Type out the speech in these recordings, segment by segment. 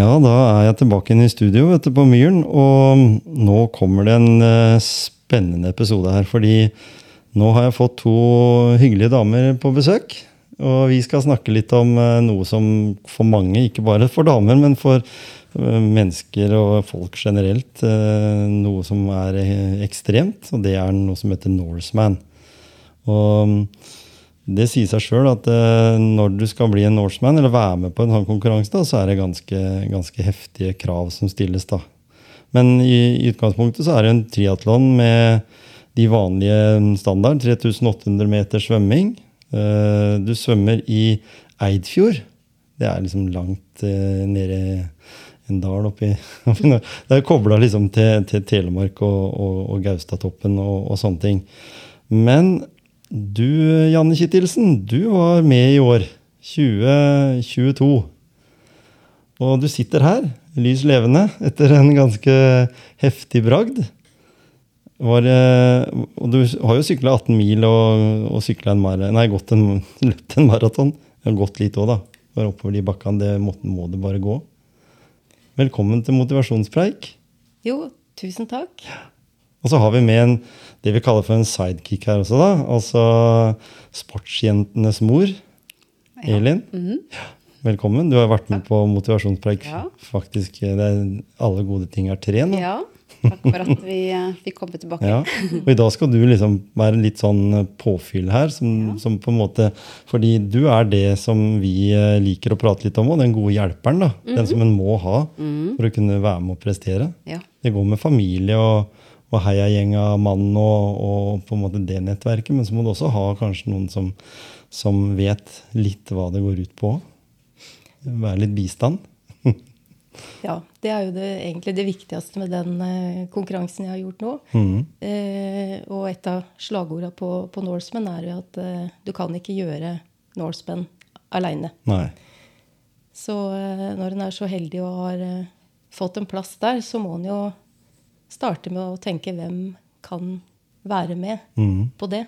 Ja, da er jeg tilbake inn i studio vet du, på Myren. Og nå kommer det en eh, spennende episode her. Fordi nå har jeg fått to hyggelige damer på besøk. Og vi skal snakke litt om eh, noe som for mange, ikke bare for damer, men for eh, mennesker og folk generelt, noe som er ekstremt. Og det er noe som heter Norseman. Og det sier seg sjøl at eh, når du skal bli en Norseman, eller være med på en sånn konkurranse, da, så er det ganske, ganske heftige krav som stilles. da. Men i, i utgangspunktet så er det en triatlon med de vanlige standard. 3800 meter svømming. Eh, du svømmer i Eidfjord. Det er liksom langt eh, nede en dal oppi Det er kobla liksom til, til Telemark og, og, og Gaustatoppen og, og sånne ting. Men du, Janne Kittilsen, du var med i år. 2022. Og du sitter her, lys levende, etter en ganske heftig bragd. Var, eh, og du har jo sykla 18 mil og, og en maraton, nei, gått en, løpt en maraton. Gått litt òg, da. Bare oppover de bakkene. Det må, må det bare gå. Velkommen til motivasjonspreik. Jo, tusen takk. Og så har vi med en, det vi kaller for en sidekick her også, da. Altså sportsjentenes mor. Ja. Elin. Ja, Velkommen. Du har vært med på motivasjonspreik. Ja. Faktisk, det er, Alle gode ting er tre nå. Ja, takk for at vi eh, fikk komme tilbake. Ja. Og i dag skal du liksom være litt sånn påfyll her, som, som på en måte Fordi du er det som vi eh, liker å prate litt om, og den gode hjelperen. da. Den som en må ha for å kunne være med og prestere. Ja. Det går med familie og, og heiagjeng av mann og, og på en måte det nettverket, men så må du også ha kanskje noen som, som vet litt hva det går ut på. Være litt bistand. ja, det er jo det, egentlig det viktigste med den eh, konkurransen jeg har gjort nå. Mm. Eh, og et av slagordene på, på Norseman er jo at eh, du kan ikke gjøre Norseman aleine. Så eh, når en er så heldig og har eh, fått en plass der, så må en jo starte med å tenke hvem kan være med mm. på det.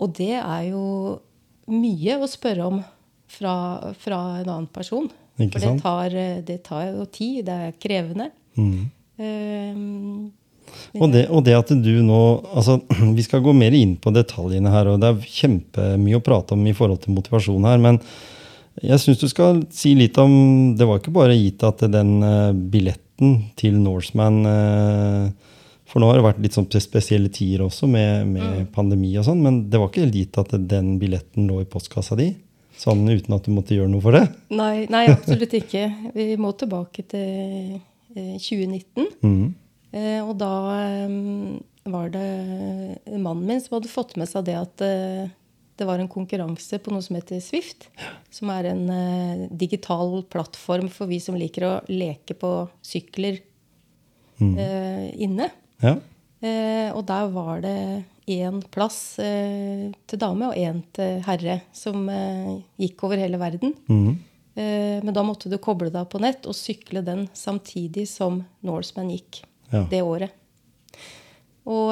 Og det er jo mye å spørre om fra, fra en annen person. Ikke For det tar, det tar jo tid, det er krevende. Mm. Um, Og det, og det at du nå altså, Vi skal gå mer inn på detaljene her, og det er kjempemye å prate om i forhold til motivasjon her. Men jeg syns du skal si litt om Det var ikke bare gitt at den eh, billetten til Norseman eh, For nå har det vært litt sånn spesielle tider også, med, med pandemi og sånn, men det var ikke helt gitt at den billetten lå i postkassa di? Sånn uten at du måtte gjøre noe for det? nei, nei, absolutt ikke. Vi må tilbake til eh, 2019. Mm. Eh, og da eh, var det mannen min som hadde fått med seg det at eh, det var en konkurranse på noe som heter Swift. Som er en uh, digital plattform for vi som liker å leke på sykler eh, inne. Ja. Uh, og der var det én plass til dame og én til herre, som gikk over hele verden. Mm. Men da måtte du koble deg på nett og sykle den samtidig som Norseman gikk Ja. det året. Og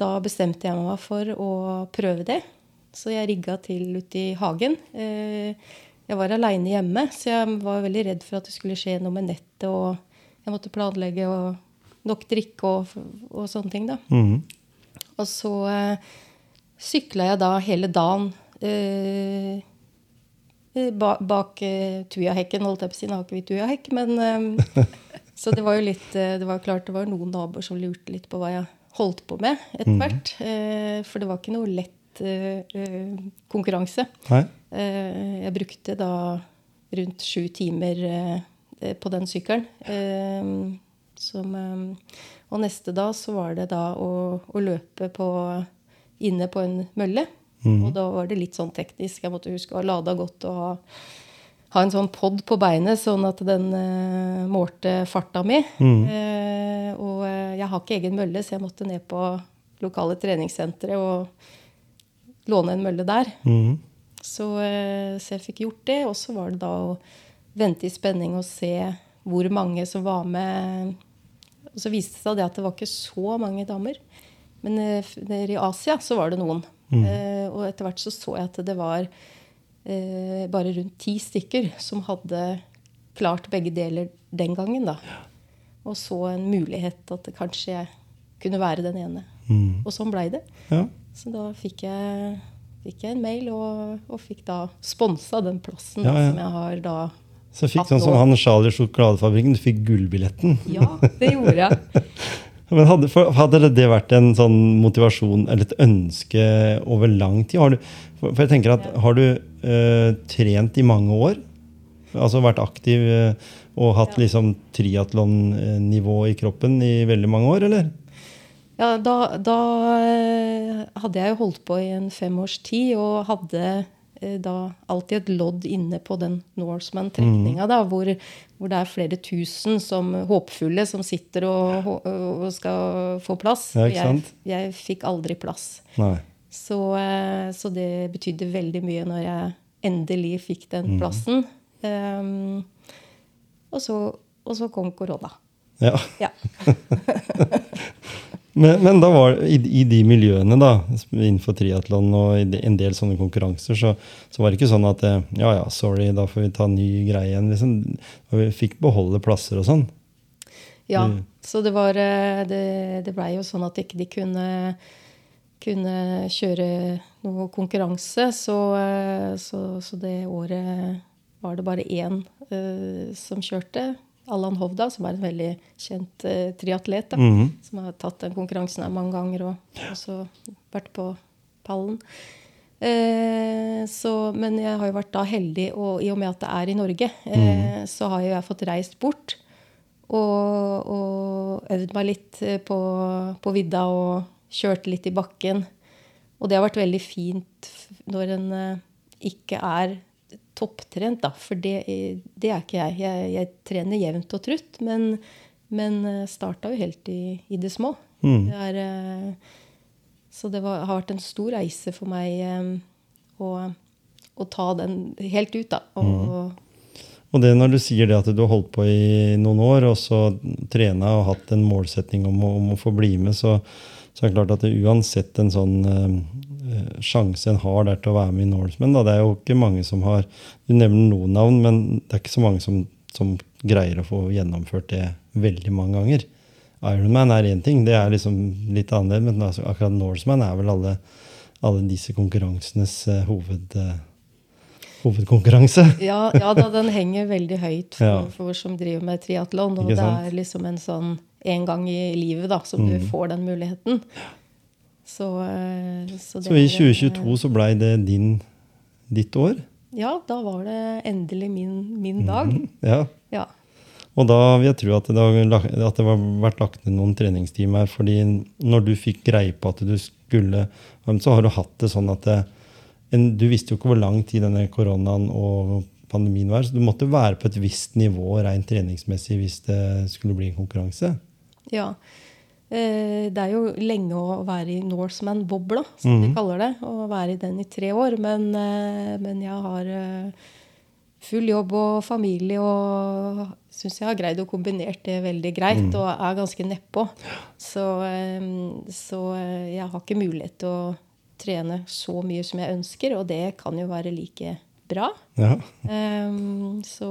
da bestemte jeg meg for å prøve det. Så jeg rigga til ute i hagen. Eh, jeg var aleine hjemme, så jeg var veldig redd for at det skulle skje noe med nettet. Og jeg måtte planlegge og nok drikke og, og sånne ting. da. Mm. Og så eh, sykla jeg da hele dagen eh, eh, ba, bak eh, Tujahekken, holdt jeg på å si. Nå har ikke vi Tujahekk, men eh, Så det var jo litt eh, Det var klart det var noen naboer som lurte litt på hva jeg holdt på med etter hvert. Eh, for det var ikke noe lett konkurranse. Nei? Eh, jeg brukte da rundt sju timer eh, på den sykkelen. Eh, som, eh, og neste dag så var det da å, å løpe på, inne på en mølle. Og da var det litt sånn teknisk. Jeg måtte huske å ha lada godt og ha, ha en sånn pod på beinet, sånn at den uh, målte farta mi. Eh, og eh, jeg har ikke egen mølle, så jeg måtte ned på lokale treningssentre og låne en mølle der. Mm. Så, eh, så jeg fikk gjort det. Og så var det da å vente i spenning og se hvor mange som var med. Og så viste det seg det at det var ikke så mange damer. Men der nede i Asia så var det noen. Eh, og etter hvert så så jeg at det var eh, bare rundt ti stykker som hadde klart begge deler den gangen. da. Og så en mulighet at det kanskje jeg kunne være den ene. Mm. Og sånn blei det. Ja. Så da fikk jeg, fikk jeg en mail og, og fikk da sponsa den plassen Ja, ja. som jeg har da. Så jeg fikk sånn som han Charlie Sjokoladefabrikken, du fikk gullbilletten. Ja, det gjorde jeg. Men hadde, hadde det vært en sånn motivasjon eller et ønske over lang tid? Har du, for, jeg tenker at Har du eh, trent i mange år? Altså vært aktiv eh, og hatt Ja. liksom triatlonnivå i kroppen i veldig mange år, eller? Ja, da, da eh, hadde jeg jo holdt på i en fem års tid og hadde eh, da alltid et lodd inne på den Norseman-trekninga, da, hvor, hvor det er flere tusen som håpfulle som sitter og, og skal få plass. Ja, ikke jeg, jeg fikk aldri plass. Så, eh, så det betydde veldig mye når jeg endelig fikk den Mm. plassen. Um, og, så, og så kom korona. Ja. Ja. Men, men da var i, i de miljøene da, innenfor triatlon og en del sånne konkurranser, så, så var det ikke sånn at eh, ja, ja, sorry, da får vi ta ny greie igjen. Liksom. Og vi fikk beholde plasser og sånn. ja. Mm. Så det var eh, Det, det blei jo sånn at ikke de kunne kunne kjøre noe konkurranse. Så, eh, så, så det året var det bare én uh, som kjørte. Allan Hovda, som er en veldig kjent uh, triatlet. da. -hmm. som har tatt den konkurransen her mange ganger og også vært på pallen. Eh, så, men jeg har jo vært da heldig, og i og med at det er i Norge, eh, så har jo jeg fått reist bort og, og øvd meg litt eh, på, på vidda og kjørt litt i bakken. Og det har vært veldig fint når en eh, ikke er topptrent, da. For det, det er ikke jeg. jeg. Jeg trener jevnt og trutt, men, men starta jo helt i, i det små. Mm. Det er, eh, så det var, har vært en stor reise for meg eh, å, å ta den helt ut, da. Og, Og det når du sier det at du har holdt på i noen år, og så trena og hatt en målsetning om om å få bli med, så, så er det klart at det uansett en sånn eh, eh, sjanse en har der til å være med i Norseman Det er jo ikke mange som har Du nevner noen navn, men det er ikke så mange som, som greier å få gjennomført det veldig mange ganger. Ironman er én ting, det er liksom litt annerledes, men altså, akkurat Norseman er vel alle, alle disse konkurransenes uh, hoved, Uh, hovedkonkurranse. ja, ja da, den henger veldig høyt for, Ja. for som driver med triatlon. Og det er liksom en sånn en gang i livet da, som du får den muligheten. Så, eh, så, Så i er, eh, 2022 så blei det din, ditt år. Ja, da var det endelig min, min dag. Ja. Ja. Og da vil jeg tro at det, har, vært lagt ned noen treningstimer. fordi når du fikk greie på at du skulle Så har du hatt det sånn at det, en, Du visste jo ikke hvor lang tid denne koronaen og pandemien var, så du måtte være på et visst nivå rent treningsmessig hvis det skulle bli en konkurranse. Ja. Eh, Det er jo lenge å være i Norseman-bobla, som de kaller det. Og være i den i tre år. Men, eh, men jeg har eh, full jobb og familie og syns jeg har greid å kombinere det veldig greit. Og er ganske nedpå. Så, så jeg har ikke mulighet til å trene så mye som jeg ønsker, og det kan jo være like bra. Ja. Um, Så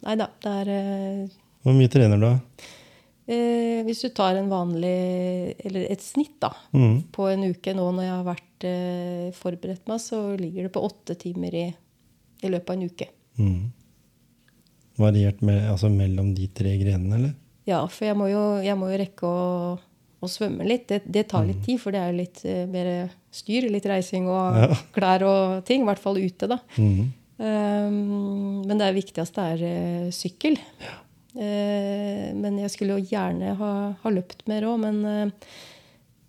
Nei da, det er Hvor mye trener du? da? Eh, hvis du tar en vanlig, eller et snitt da, Mm. på en uke nå når jeg har vært eh, forberedt meg, så ligger det på åtte timer i, i løpet av en uke. Mm. Variert med, altså mellom de tre grenene, eller? Ja, for jeg må jo, jeg må jo rekke å, å svømme litt. Det, det tar litt tid, for det er litt eh, mer styr, litt reising og Ja. klær og ting. I hvert fall ute, da. Um, men det viktigste er eh, sykkel. Eh, men jeg skulle jo gjerne ha, ha løpt mer òg, men eh,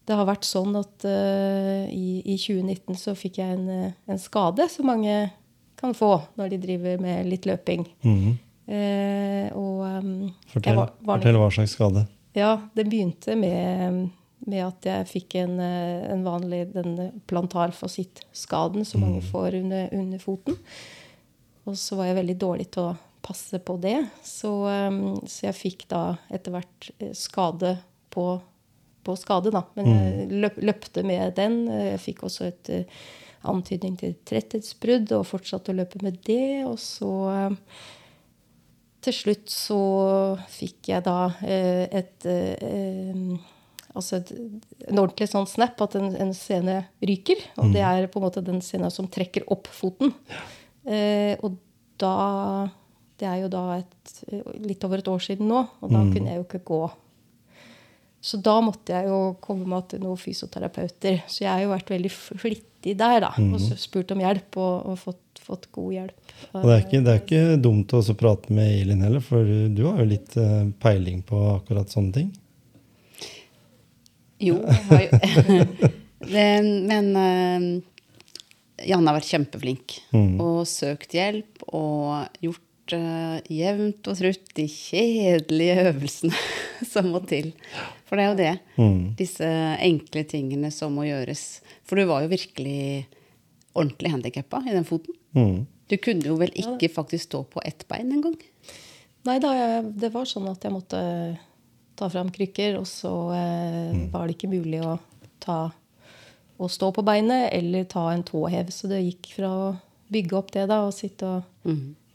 det har vært sånn at eh, i, i 2019 så fikk jeg en, eh, en skade som mange kan få når de driver med litt løping. Mhm. Eh, og jeg Fortell, var- var- fortell hva slags skade. Ja, det begynte med, med at jeg fikk en, eh, en vanlig plantarfasittskaden som mange får under, under foten. Og så var jeg veldig dårlig til å passe på det. Så, um, så jeg fikk da etter hvert eh, skade på, på skade, da. Men jeg løp, løpte med den. Jeg fikk også et eh, antydning til tretthetsbrudd og fortsatte å løpe med det. Og så til slutt så fikk jeg da eh, et eh, Altså et, en ordentlig sånn snap at en, en scene ryker. Og det er på en måte den scenen som trekker opp foten. Eh, og da Det er jo da et, litt over et år siden nå, og da kunne jeg jo ikke gå. Så da måtte jeg jo komme meg til noen fysioterapeuter. Så jeg har jo vært veldig flittig der, da. Og spurt om hjelp, og, og fått, fått god hjelp. Og det er ikke, det er ikke dumt å prate med Elin heller, for du har jo litt eh, peiling på akkurat sånne ting. Jo, jeg har jo det, Men uh, Janne har vært kjempeflink og søkt hjelp og gjort jevnt og trutt de kjedelige øvelsene som må til. For det er jo det. Disse enkle tingene som må gjøres. For du var jo virkelig ordentlig handikappa i den foten. Mm. Du kunne jo vel ikke faktisk stå på ett bein engang? Nei da, jeg, det var sånn at jeg måtte ta fram krykker, og så eh, var det ikke mulig å ta å stå på beinet eller ta en tåhev. Så det gikk fra å bygge opp det da, og sitte og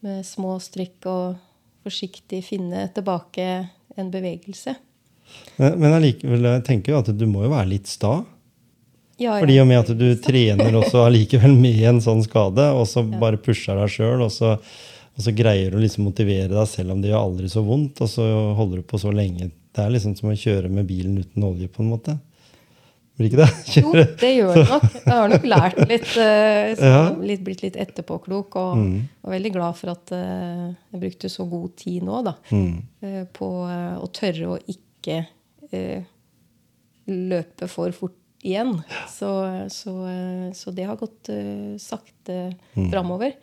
med små strikk og forsiktig finne tilbake en bevegelse. Men, allikevel, jeg tenker jo at du må jo være litt sta. Ja, Fordi ja. og med at du trener også allikevel med en sånn skade, og så bare pusher deg sjøl, og, så- og så greier du liksom motivere deg selv om det gjør aldri så vondt, og så holder du på så lenge. Det er liksom som å kjøre med bilen uten olje, på en måte. Blir ikke det? Jo, det gjør det nok. Jeg har nok lært litt, eh, Ja. litt blitt litt etterpåklok. Og og veldig glad for at eh, jeg brukte så god tid nå da, eh, på å tørre å ikke uh, løpe for fort igjen. Så, så, så det har gått uh, sakte framover.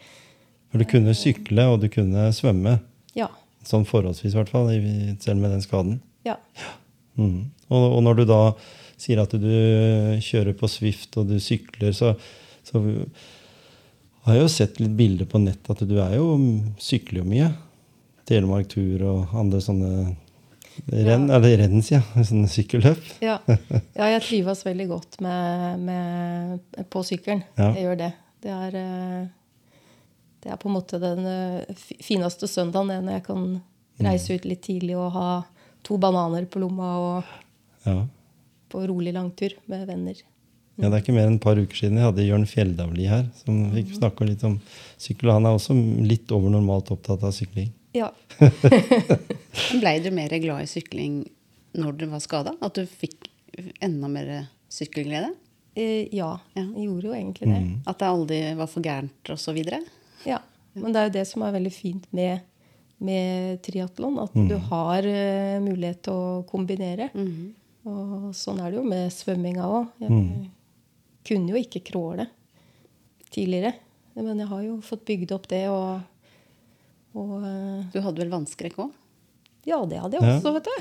For du kunne sykle, og du kunne svømme. Ja. Sånn forholdsvis, i hvert fall, selv med den skaden. ja. Mm. Og, og når du da sier at du kjører på Swift og du sykler, så, så har jeg jo sett litt bilder på nett at du er jo sykler jo mye. Telemark Tur og andre sånne renn, eller renn, sier jeg. Sånne sykkelløp. Ja. ja, jeg trives veldig godt med, med, på sykkelen. Ja. Jeg gjør det. Det er, eh, det er på en måte den eh, fineste søndagen det når jeg kan reise ut litt tidlig og ha to bananer på lomma og Ja. På rolig langtur med venner. ja, Det er ikke mer enn et par uker siden jeg hadde Jørn Fjelldavli her, som fikk snakke litt om sykkel. og Han er også litt over normalt opptatt av sykling. Ja. Blei du mer glad i sykling når du var skada? At du fikk enda mer sykkelglede? Eh, ja, Ja. jeg gjorde jo egentlig det. At det aldri var for gærent osv.? Ja, men det er jo det som er veldig fint med, med triatlon. At du har uh, mulighet til å kombinere. Og sånn er det jo med svømminga òg. Jeg kunne jo ikke crawle tidligere. Men jeg har jo fått bygd opp det, og, og eh, Du hadde vel vannskrekk òg? Ja, det hadde jeg også, vet du.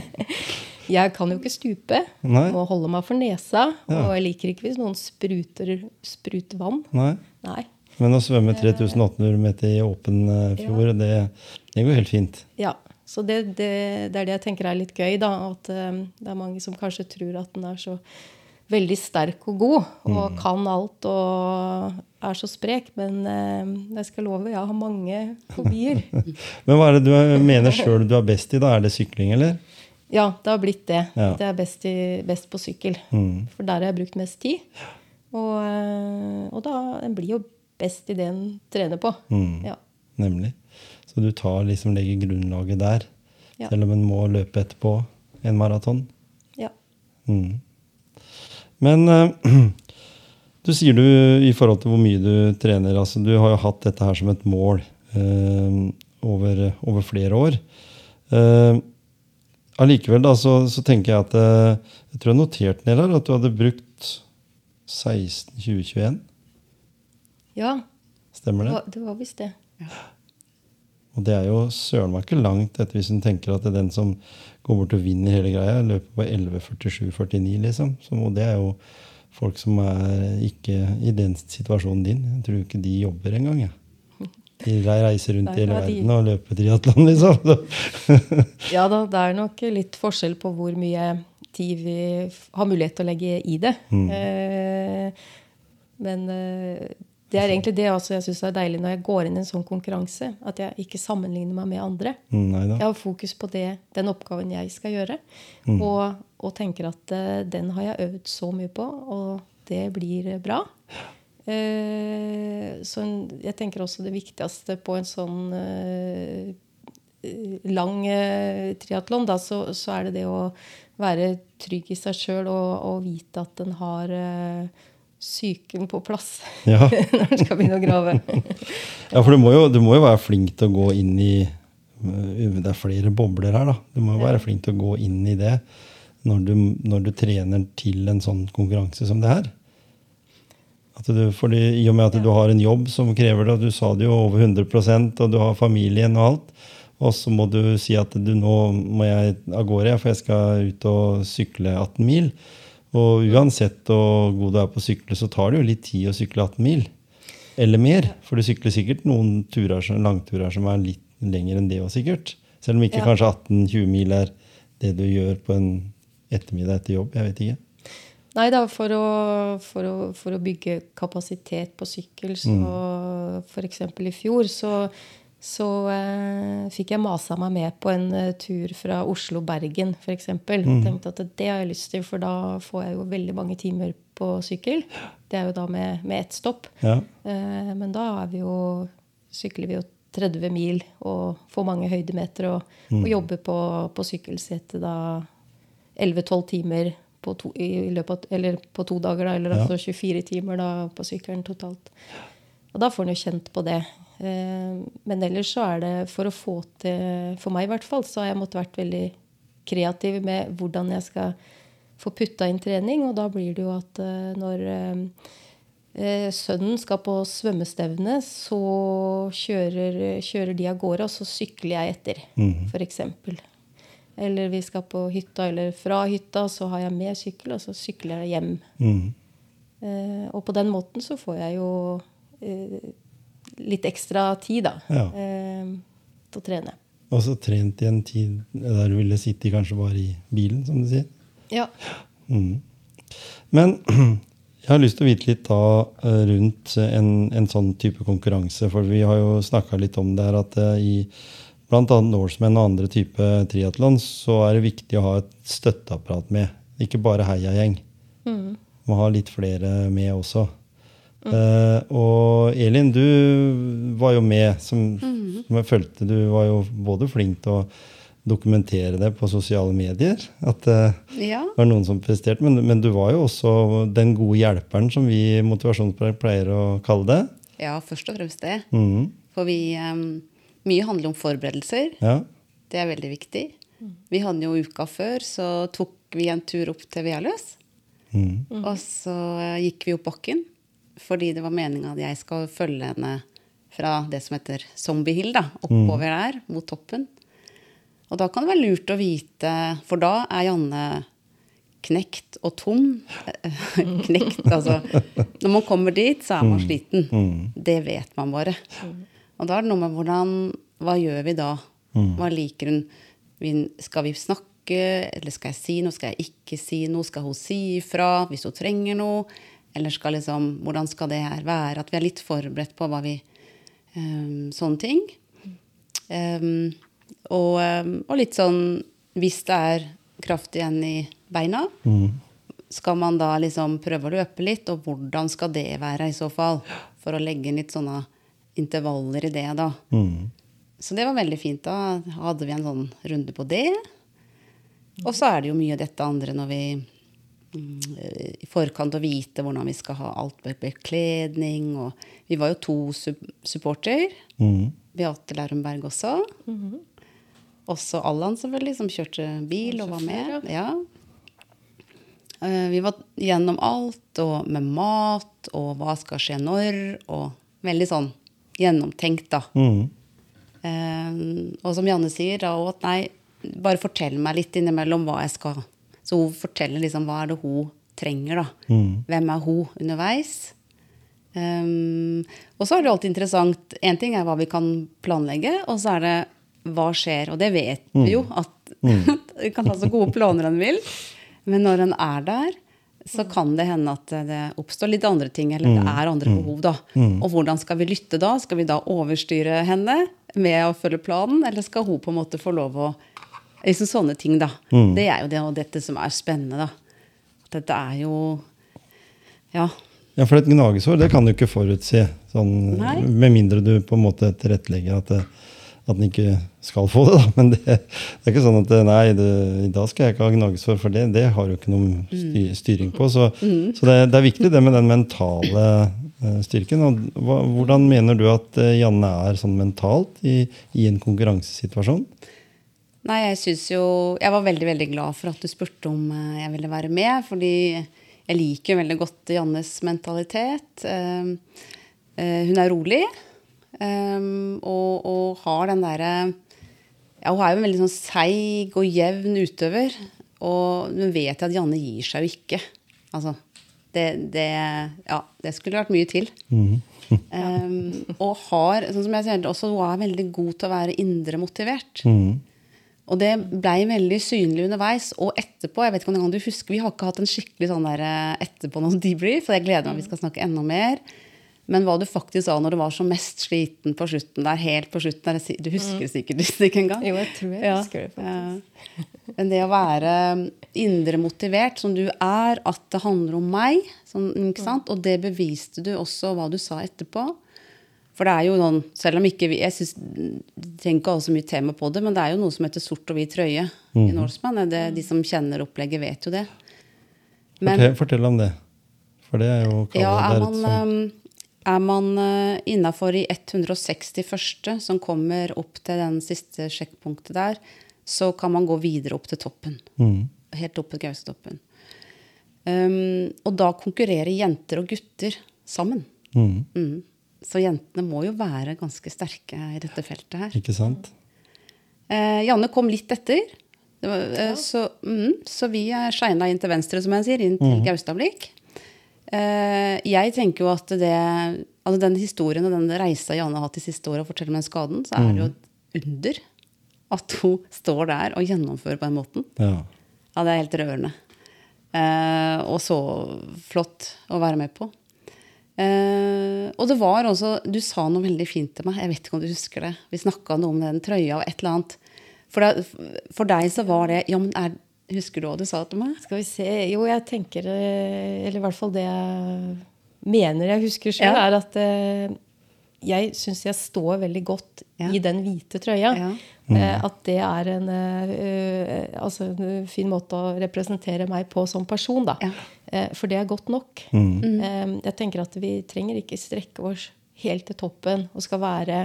jeg kan jo ikke stupe. Nei. Må holde meg for nesa. Ja. Og jeg liker ikke hvis noen spruter, spruter vann. Nei. Nei. Men å svømme 3800 meter i åpen fjord, fjord, det, det går helt fint. Ja, så det, det, det er det jeg tenker er litt gøy, da. At eh, det er mange som kanskje tror at den er så veldig sterk og god og kan alt og er så sprek. Men uh, jeg skal love, jeg har mange fobier. Men hva er det du mener sjøl du er best i? da? Er det sykling, eller? ja, det har blitt det. Ja. Det er best, i, best på sykkel. Mm. For der har jeg brukt mest tid. Og, eh, og da en blir jo best i det en trener på. Mm. Ja. Nemlig. Så du tar liksom legger grunnlaget der, Ja. selv om en må løpe etterpå en maraton. ja. Mm. Men uh, du sier du i forhold til hvor mye du trener altså Du har jo hatt dette her som et mål uh, over, over flere år. Eh, Allikevel da, så, så tenker jeg at Jeg tror jeg noterte ned her at du hadde brukt 16-2021. Ja, Stemmer Det det? var, det var visst det. Og det er jo søren meg ikke langt etter hvis en tenker at det er den som går bort og vinner hele greia, løper på 11.47,49, liksom. Så og det er jo folk som er ikke i den situasjonen din. Jeg tror ikke de jobber engang, Ja. De reiser rundt i hele verden og løper triatlon, liksom. Ja da, det er nok litt forskjell på hvor mye tid vi har mulighet til å legge i det. Eh, men eh, det er egentlig det også jeg syns er deilig når jeg går inn i en sånn konkurranse. At jeg ikke sammenligner meg med andre. Neida. Jeg har fokus på det, den oppgaven jeg skal gjøre. Og, og tenker at uh, den har jeg øvd så mye på, og det blir bra. Uh, så en, jeg tenker også det viktigste på en sånn eh, lang eh, triatlon, da, så, så er det det å være trygg i seg sjøl og, og vite at en har eh, psyken på plass Ja. når en skal begynne å grave. Ja, for du må, jo, du må jo være flink til å gå inn i øh, Det er flere bobler her, da. Du må jo være flink til å gå inn i det når du, når du trener til en sånn konkurranse som det her. Du, fordi I og med at du har en jobb som krever det, og du sa det jo over 100% og du har familien og alt, og så må du si at du, nå må jeg av gårde, for jeg skal ut og sykle 18 mil. Og uansett hvor god du er på å sykle, så tar det jo litt tid å sykle 18 mil. Eller mer. For du sykler sikkert noen turer, langturer som er litt lenger enn det òg, sikkert. Selv om ikke Ja. kanskje 18-20 mil er det du gjør på en ettermiddag etter jobb. Jeg vet ikke. Nei da, for å, for å, for å bygge kapasitet på sykkel, så f.eks. i fjor, så, så eh, fikk jeg masa meg med på en eh, tur fra Oslo-Bergen, f.eks. Mm. Tenkte at det har jeg lyst til, for da får jeg jo veldig mange timer på sykkel. Det er jo da med, med ett stopp. Ja. Eh, men da er vi jo, sykler vi jo 30 mil og får mange høydemeter og, og jobber på, på sykkelsetet da 11-12 timer på to, i løpet av, eller på to dager, da, eller Ja. altså 24 timer da, på sykkelen totalt. Og da får en jo kjent på det. Eh, men ellers så er det for å få til For meg i hvert fall, så har jeg måttet vært veldig kreativ med hvordan jeg skal få putta inn trening. Og da blir det jo at eh, når eh, sønnen skal på svømmestevne, så kjører, kjører de av gårde, og så sykler jeg etter, for eksempel. Eller vi skal på hytta, eller fra hytta, så har jeg med sykkel, og så sykler jeg hjem. Mm. Og på den måten så får jeg jo litt ekstra tid, da, Ja. eh, til å trene. Og så trent i en tid der du ville sitte kanskje bare i bilen, som du sier. Ja. Mm. Men jeg har lyst til å vite litt da eh, rundt en, en sånn type konkurranse. For vi har jo snakka litt om det her at eh, i bl.a. Norseman og andre type triatlon så er det viktig å ha et støtteapparat med. Ikke bare heiagjeng. Må ha litt flere med også. Eh, og Elin, du var jo med, som, som jeg følte du var jo både flink til å dokumentere det på sosiale medier. At eh, Ja. det var noen som presterte, men, men du var jo også den gode hjelperen som vi i motivasjonspreg pleier å kalle det. ja, først og fremst det. Mhm. For vi um, Mye handler om forberedelser. Ja. Det er veldig viktig. Vi hadde jo uka før, så tok vi en tur opp til Vealøs. Mm. Og så eh, gikk vi opp bakken, fordi det var meninga at jeg skal følge henne fra det som heter Zombie Hill, da, oppover der, mot toppen. Og da kan det være lurt å vite, for da er Janne knekt og tom. knekt, altså. Når man kommer dit, så er man sliten. Det vet man bare. Og da er det noe med hvordan Hva gjør vi da? Hva liker hun? Skal vi snakke, eller skal jeg si noe? Skal jeg ikke si noe? Skal hun si ifra hvis hun trenger noe? Eller skal liksom, hvordan skal det her være? At vi er litt forberedt på hva vi um, Sånne ting. Um, og, ehm, og litt sånn Hvis det er kraft igjen i beina, skal man da liksom prøve å løpe litt? Og hvordan skal det være i så fall? For å legge inn litt sånne intervaller i det, da. Mm. Så det var veldig fint. Da hadde vi en sånn runde på det. Og så er det jo mye dette andre når vi mm, i forkant å vite hvordan vi skal ha alt med bekledning. Og vi var jo to sup supporter. Mm. Beate Lærumberg også. Også Allan, selvfølgelig, som kjørte bil og var med. Ja. Eh, Vi var gjennom alt, og med mat, og hva skal skje når, og veldig sånn gjennomtenkt, da. Mm. Um, og som Janne sier, da òg at nei, bare fortell meg litt innimellom hva jeg skal. Så hun forteller liksom hva er det hun trenger, da. Mm. Hvem er hun underveis? Um, og så er det alltid interessant Én ting er hva vi kan planlegge, og så er det hva skjer. Og det vet vi jo, at vi kan ha så gode planer en vil. Men når en er der, så kan det hende at det oppstår litt andre ting, eller det er andre behov, da. Og hvordan skal vi lytte da? Skal vi da overstyre henne med å følge planen, eller skal hun på en måte få lov å Liksom sånne ting, da. Det er jo det, og dette som er spennende, da. Dette er jo Ja. Ja, for et gnagesår det kan du ikke forutse. Sånn, med mindre du på en måte tilrettelegger at, at den ikke skal få det. Da. Men det, det er ikke sånn at nei, det, i dag skal jeg ikke ha gnagesår, for det, det har du ikke noe sty, styring på. Så, så det, det er viktig det med den mentale eh, styrken. Og hva, hvordan mener du at eh, Janne er sånn mentalt i, i en konkurransesituasjon? Nei, jeg syns jo Jeg var veldig, veldig glad for at du spurte om eh, jeg ville være med, fordi jeg liker veldig godt Jannes mentalitet. Eh, eh, hun er rolig og, og har den derre Ja, hun er jo en veldig sånn seig og jevn utøver. Og nå vet jeg at Janne gir seg jo ikke. Altså, det, det Ja, det skulle vært mye til. Um, og har, sånn som jeg sier, også, hun er veldig god til å være indre motivert. Mm. Og det blei veldig synlig underveis. Og etterpå, jeg vet ikke om du husker, vi har ikke hatt en skikkelig sånn der eh, etterpå noen debrief, og jeg gleder meg vi skal snakke enda mer. Men hva du faktisk sa når du var som mest sliten på slutten der, helt på slutten der, Du husker det sikkert ikke engang? Jo, jeg tror jeg husker det faktisk. Ja. Men det å være indre motivert, som du er, at det handler om meg, sånn, sant? og det beviste du også hva du sa etterpå. For det er jo noen, selv om ikke vi Jeg synes, trenger ikke å ha så mye tema på det, men det er jo noe som heter sort og hvit trøye i Norseman. De som kjenner opplegget, vet jo det. Men Fortell, fortell om det. For det er jo ja, er man, sånn, er man uh, innafor i 161., som kommer opp til den siste sjekkpunktet der, så kan man gå videre opp til toppen. mm, Helt opp til gaustoppen. Um, og da konkurrerer jenter og gutter sammen. mm, Mm. Så jentene må jo være ganske sterke i dette feltet her. Ikke sant? Eh, Janne kom litt etter. Det var, eh, så, mm, så vi er shina inn til venstre, som jeg sier, inn til Gaustablikk. Eh, jeg tenker jo at det Altså den historien og den reisa Janne har hatt de siste åra og forteller om den skaden, så er det jo et under at hun står der og gjennomfører på den måten. Ja. Ja, det er helt rørende. Eh, og så flott å være med på. Eh, og det var også Du sa noe veldig fint til meg. Jeg vet ikke om du husker det. Vi snakka noe om den trøya og et eller annet. For, det, for deg så var det Ja, men er, Husker du hva du sa til meg? Skal vi se Jo, jeg tenker eh, Eller i hvert fall det jeg mener jeg husker sjøl, Ja. er at uh, jeg syns jeg står veldig godt Ja. i den hvite trøya. Ja. Uh, At det er en, altså en fin måte å representere meg på som person, da. Eh, For det er godt nok. Mm. Eh, Jeg tenker at vi trenger ikke strekke oss helt til toppen og skal være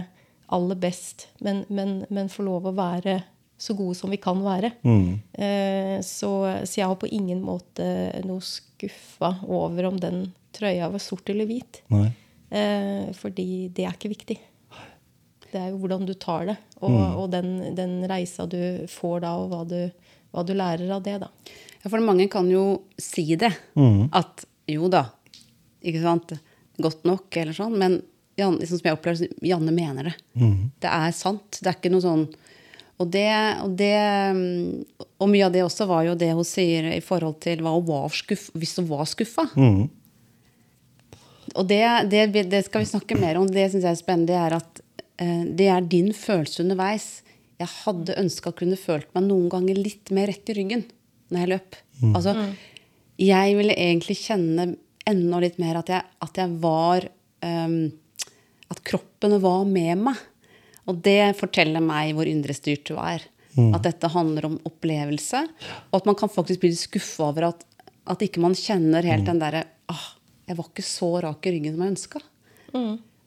aller best, men, men, men få lov å være så gode som vi kan være. Mm. Eh, Så, så jeg har på ingen måte noe skuffa over om den trøya var sort eller hvit. Nei. Eh, Fordi det er ikke viktig. Det er jo hvordan du tar det, og, og den, den reisa du får da, og hva du, hva du lærer av det, da. For mange kan jo si det. Mm. At jo da, ikke sant, godt nok, eller sånn. Men Jan, liksom som jeg opplever Janne mener det. Mm. Det er sant. Det er ikke noe sånn og det, og det mm, Og mye av det også var jo det hun sier i forhold til hva hun var skuff, hvis hun var skuffa. Mm. Og det, det, det skal vi snakke mer om. Det syns jeg er spennende. Det er at eh, det er din følelse underveis. Jeg hadde ønska å kunne følt meg noen ganger litt mer rett i ryggen når jeg løp. Altså, jeg ville egentlig kjenne enda litt mer at jeg, at jeg var um, At kroppen var med meg. Og det forteller meg hvor indrestyrt du er. At dette handler om opplevelse. Og at man kan faktisk bli skuffa over at, at ikke man kjenner helt den derre ah, Jeg var ikke så rak i ryggen som jeg ønska.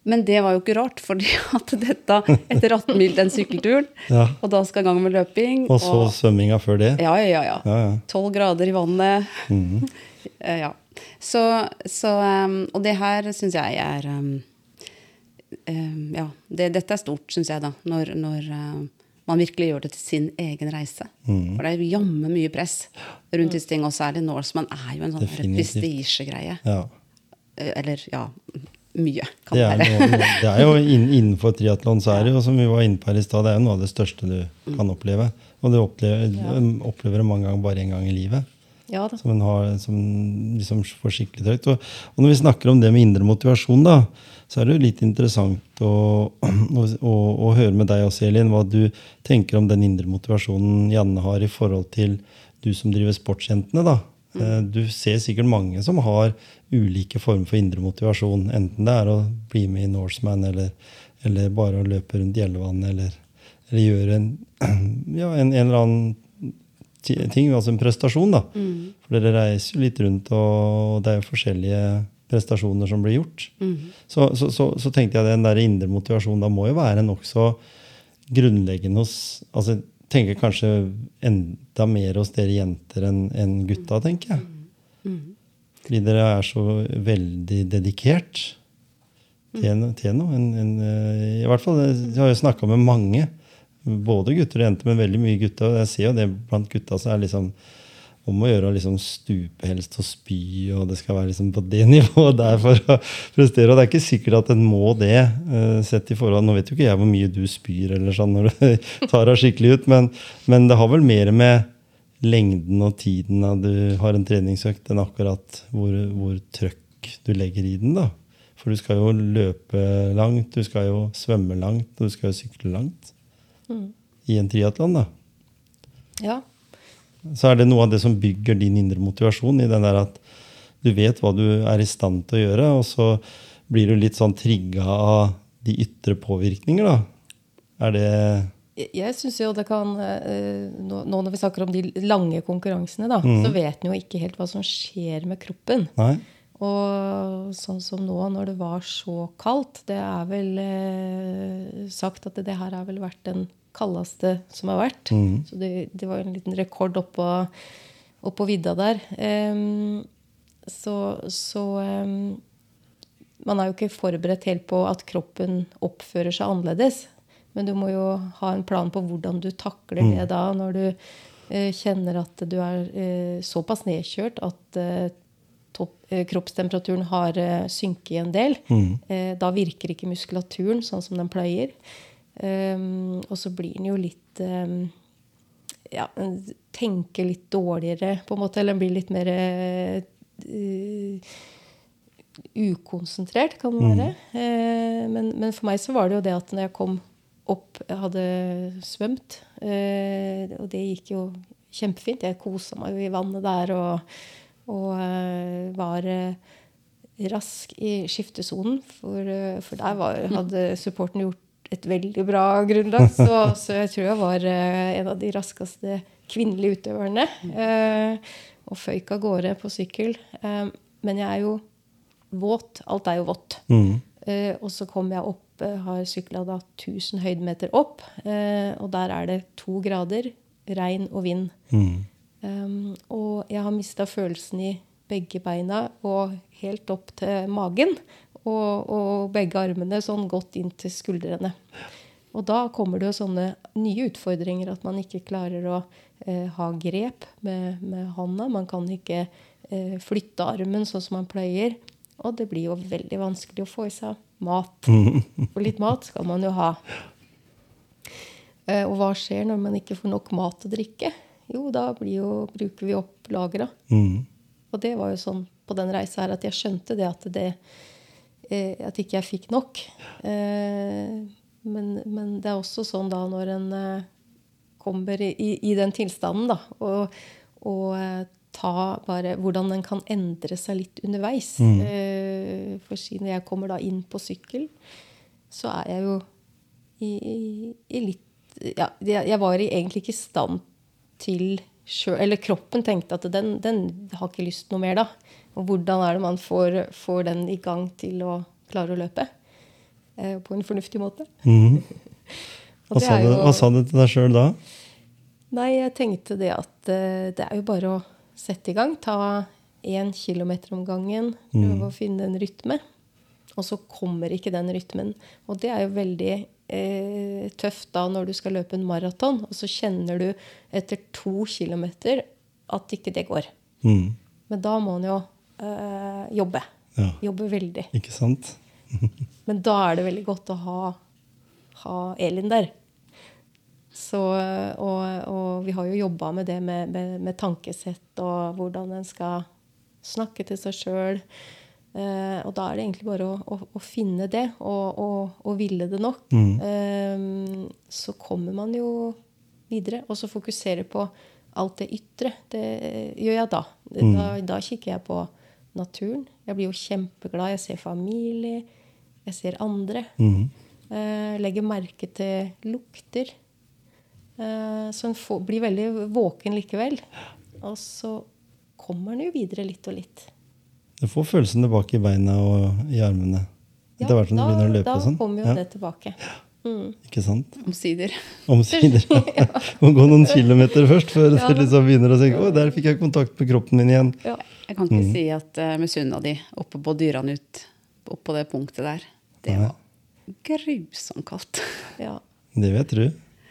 Men det var jo ikke rart, fordi at dette etter 18 mil den sykkelturen, Ja. og da skal gang med løping Og så svømminga før det. Ja, ja, ja. Ja, ja. 12 grader i vannet. Eh, ja. Så, så um, Og det her syns jeg er um, eh, Ja, det, dette er stort, syns jeg, da. Når, når eh, man virkelig gjør det til sin egen reise. For det er jammen mye press rundt disse ting, og særlig Norseman er jo en sånn prestisjegreie. Ja. Eh, Eller ja, mye kan Det er, være. noe, det er jo inn- Innenfor triatlon så er det jo, som vi var inne på her i stad, det er jo noe av det største du kan oppleve. Og du opplever, ja. opplever det mange ganger bare én gang i livet. Ja da. Som en har, som liksom får skikkelig trøkt. Og, og når vi snakker om det med indre motivasjon, da, så er det jo litt interessant å, å, å, å høre med deg også, Elin, hva du tenker om den indre motivasjonen Janne har i forhold til du som driver Sportsjentene. da. Eh, Du ser sikkert mange som har ulike former for indre motivasjon. Enten det er å bli med i Norseman, eller, eller bare å løpe rundt Gjellevannet, eller, eller gjøre en, ja, en, en eller annen ting, altså en prestasjon. da. For dere reiser jo litt rundt, og det er jo forskjellige prestasjoner som blir gjort. Så, så, så, så tenkte jeg den der indre motivasjonen da må jo være nokså grunnleggende hos altså tenker kanskje enda mer hos dere jenter enn enn gutta, tenker jeg. Fordi dere er så veldig dedikert til, til noe. En, en, eh, I hvert fall, Jeg har jo snakka med mange, både gutter og jenter, men veldig mye gutter. Og jeg ser jo det blant gutta så er liksom om å gjøre å liksom stupe helst og spy, og det skal være liksom på det nivået der for å prestere. Og det er ikke sikkert at en må det, eh, sett i forhold Nå vet jo ikke jeg hvor mye du spyr eller sånn når du tar deg skikkelig ut, men, men det har vel mer med lengden og tiden du har en treningsøkt, enn akkurat hvor, hvor trøkk du legger i den. da. For du skal jo løpe langt, du skal jo svømme langt, og du skal jo sykle langt. I en triatlon, da. Ja. Så er det noe av det som bygger din indre motivasjon, i den der at du vet hva du er i stand til å gjøre, og så blir du litt sånn trigga av de ytre påvirkninger, da. Er det Jeg, syns jo det kan eh, nå, nå når vi snakker om de lange konkurransene, da, så vet en jo ikke helt hva som skjer med kroppen. Nei? Og sånn som nå, når det var så kaldt Det er vel eh, sagt at det her har vel vært den kaldeste som har vært. Så det, det var en liten rekord oppå, oppå vidda der. Um, så så um, man er jo ikke forberedt helt på at kroppen oppfører seg annerledes. Men du må jo ha en plan på hvordan du takler det da, når du eh, kjenner at du er eh, såpass nedkjørt at eh, topp, kroppstemperaturen har synket en del. Mm. da virker ikke muskulaturen sånn som den pleier. Um, og så blir den jo litt um, ja, tenker litt dårligere, på en måte. Eller blir litt mer uh, ukonsentrert, kan det være. Eh, men, men for meg så var det jo det at når jeg kom opp hadde svømt, eh, og det gikk jo kjempefint. Jeg kosa meg jo i vannet der og, og eh, var eh, rask i skiftesonen. For, eh, for der var, hadde supporten gjort et veldig bra grunnlag. Så, så jeg tror jeg var eh, en av de raskeste kvinnelige utøverne. Eh, og føyk av gårde på sykkel. Men jeg er jo våt. Alt er jo vått. Eh, og så kom jeg opp, eh, har sykla da 1000 høydemeter opp. Eh, og der er det to grader, regn og vind. Um, og jeg har mista følelsen i begge beina og helt opp til magen. Og, og begge armene sånn godt inn til skuldrene. Og da kommer det jo sånne nye utfordringer, at man ikke klarer å eh, ha grep med, med hånda. Man kan ikke eh, flytte armen sånn som man pleier. Og det blir jo veldig vanskelig å få i seg mat. For litt mat skal man jo ha. Eh, og hva skjer når man ikke får nok mat og drikke? Jo, da blir jo, bruker vi opp lagra. Og det var jo sånn på den reisa her at jeg skjønte det at det eh, At ikke jeg fikk nok. Eh, men, men det er også sånn da når en eh, kommer i, i den tilstanden, da, og, og ta bare Hvordan den kan endre seg litt underveis. Mm. for siden jeg kommer da inn på sykkel, så er jeg jo i, i, i litt ja, jeg, var egentlig ikke i stand til sjøl Eller kroppen tenkte at den, den har ikke lyst noe mer, da. Og hvordan er det man får, får den i gang til å klare å løpe? Eh, på en fornuftig måte. Mm. Hva sa, du, hva sa du til deg sjøl da? Nei, jeg tenkte det at eh, det er jo bare å sette i gang. Ta én kilometer om gangen. Prøve å finne en rytme. Og så kommer ikke den rytmen. Og det er jo veldig eh, tøft da når du skal løpe en maraton, og så kjenner du etter to kilometer at ikke det går. Mm. Men da må en jo eh, jobbe. Ja. Jobbe veldig. Ikke sant? Men da er det veldig godt å ha, ha Elin der. Så, og, og vi har jo jobba med det med, med, med tankesett og hvordan en skal snakke til seg sjøl. Eh, og da er det egentlig bare å, å, å finne det, og, og, og ville det nok. Eh, så kommer man jo videre. Og så fokusere på alt det ytre. Det gjør jeg da. Da, da kikker jeg på naturen. Jeg blir jo kjempeglad. Jeg ser familie. Jeg ser andre. Eh, legger merke til lukter. Eh, så en får, blir veldig våken likevel. Og så kommer en jo videre litt og litt. Du får følelsen tilbake i beina og i armene. Etter hvert som du da, begynner å løpe da og sånn. kommer jo Ja, det tilbake. Mm. ikke sant? Omsider. Omsider. Må gå noen kilometer først før du liksom begynner å tenke å, der fikk jeg kontakt med kroppen min igjen. Ja. Jeg kan ikke si at uh, misunna de oppe på dyrene ut, oppå det punktet der. Det var grusomt kaldt. ja. Det vil jeg tro.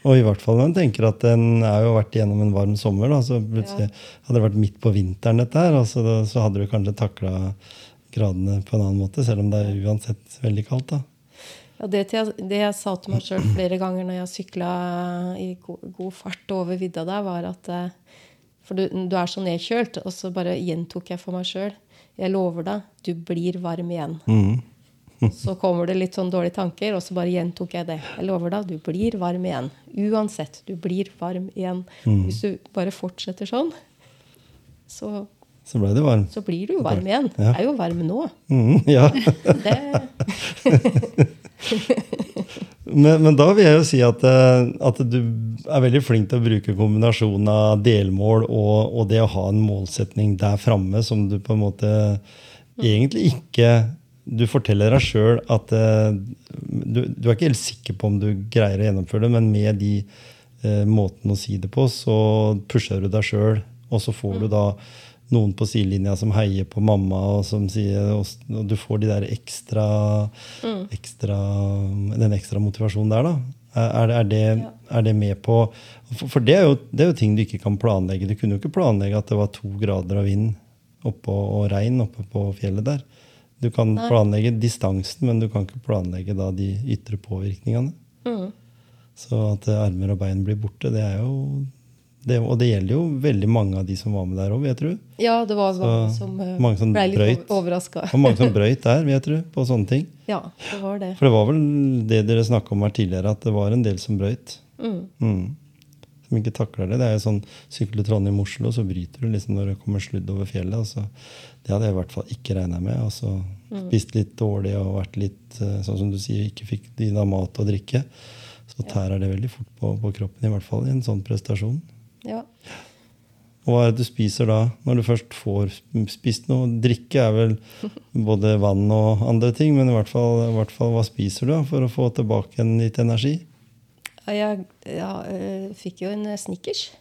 Og i hvert fall når en tenker at en har jo vært igjennom en varm sommer. Da, så plutselig hadde det vært midt på vinteren, dette her, altså, da, så hadde du kanskje takla gradene på en annen måte, selv om det er uansett veldig kaldt. da. Ja, det, jeg, det jeg sa til meg sjøl flere ganger når jeg sykla i god, god fart over vidda der, var at eh, For du, du er så nedkjølt. Og så bare gjentok jeg for meg sjøl. Jeg lover deg, du blir varm igjen. Mhm. Så kommer det litt sånn dårlige tanker, og så bare gjentok jeg det. Jeg lover deg, du blir varm igjen. Uansett, du blir varm igjen. Hvis du bare fortsetter sånn, så, Så ble du varm. så blir du jo varm igjen. Ja. Jeg er jo varm nå. Mm, ja. Men, men da vil jeg jo si at, eh, at du er veldig flink til å bruke kombinasjonen av delmål og, og det å ha en målsetning der framme som du på en måte egentlig ikke Du forteller deg sjøl at uh, du, du er ikke helt sikker på om du greier å gjennomføre det, men med de uh, måtene å si det på, så pusher du deg sjøl, og så får du da noen på sidelinja som heier på mamma, og som sier og du får de der ekstra, ekstra den ekstra motivasjonen der, da. Er, er, det, er det med på For, for det, er jo, det er jo ting du ikke kan planlegge. Du kunne jo ikke planlegge at det var to grader av vind oppå, og regn oppe på fjellet der. Du kan planlegge distansen, men du kan ikke planlegge da de ytre påvirkningene. Så at eh, armer og bein blir borte, det er jo det, Og det gjelder jo veldig mange av de som var med der òg, vil jeg tro. ja, det var Så, som, eh, mange som ble litt brøyt. overraska. Og mange som brøyt der, vil jeg tro, på sånne ting. Ja, det var det. For det var vel det dere snakka om her tidligere, at det var en del som brøyt. Mm. Som ikke takler det. Det er jo sånn sykle Trondheim-Oslo, så bryter du liksom når det kommer sludd over fjellet. Altså, det hadde jeg i hvert fall ikke regna med. Altså, Spist litt dårlig og vært litt eh, sånn som du sier, ikke fikk dine mat og drikke. Så tærer det veldig fort på, på kroppen, i hvert fall i en sånn prestasjon. Ja. Og hva er det du spiser da, når du først får spist noe? Drikke er vel både vann og andre ting, men i hvert fall, i hvert fall hva spiser du da, for å få tilbake en litt energi? Ja, Jeg ja, øh, fikk jo en snickers.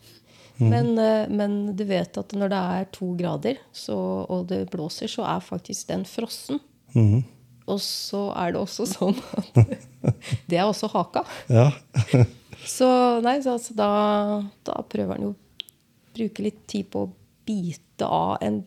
Mm. Men, øh, men du vet at når det er to grader så, og det blåser, så er faktisk den frossen. Mm. Og så er det også sånn at det er også haka. Ja. Så nei, så altså, da, da prøver han jo å bruke litt tid på å bite av en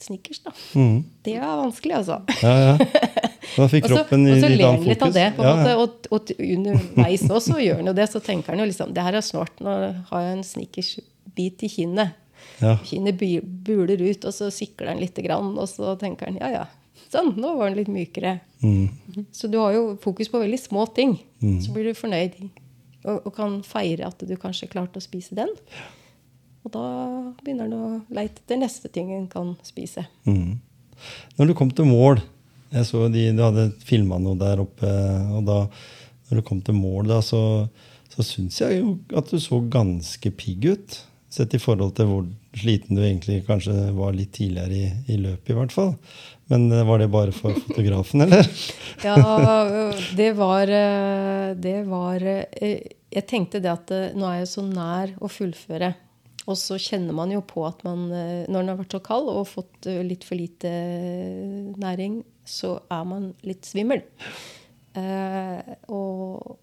Snickers, da. Mm. Det er vanskelig, altså. ja, ja. Da fikk Og litt kroppen i og så litt ler annet han litt av det. på en Ja, måte. Og, og underveis også gjør han jo det. Så tenker han jo liksom Det her er snart. Nå har jeg en snickersbit i kinnet. Ja. Kinnet buler ut, og så sikler han lite grann. Og så tenker han ja, ja. Sånn, nå var den litt mykere. Mm. Så du har jo fokus på veldig små ting. Så blir du fornøyd og, og kan feire at du kanskje klarte å spise den. Og da begynner han å leite etter neste ting en kan spise. Mm. Når du kom til mål Jeg så de, Du hadde filma noe der oppe. og da når du kom til mål, da, så, så syns jeg jo at du så ganske pigg ut. Sett i forhold til hvor sliten du egentlig kanskje var litt tidligere i, i løpet, i hvert fall. Men eh, var det bare for fotografen, eller? Ja, det var eh, Det var eh, Jeg tenkte det at nå er jeg så nær å fullføre Og så kjenner man jo på at man, når den har vært så kald og fått litt for lite næring, så er man litt svimmel. Eh, og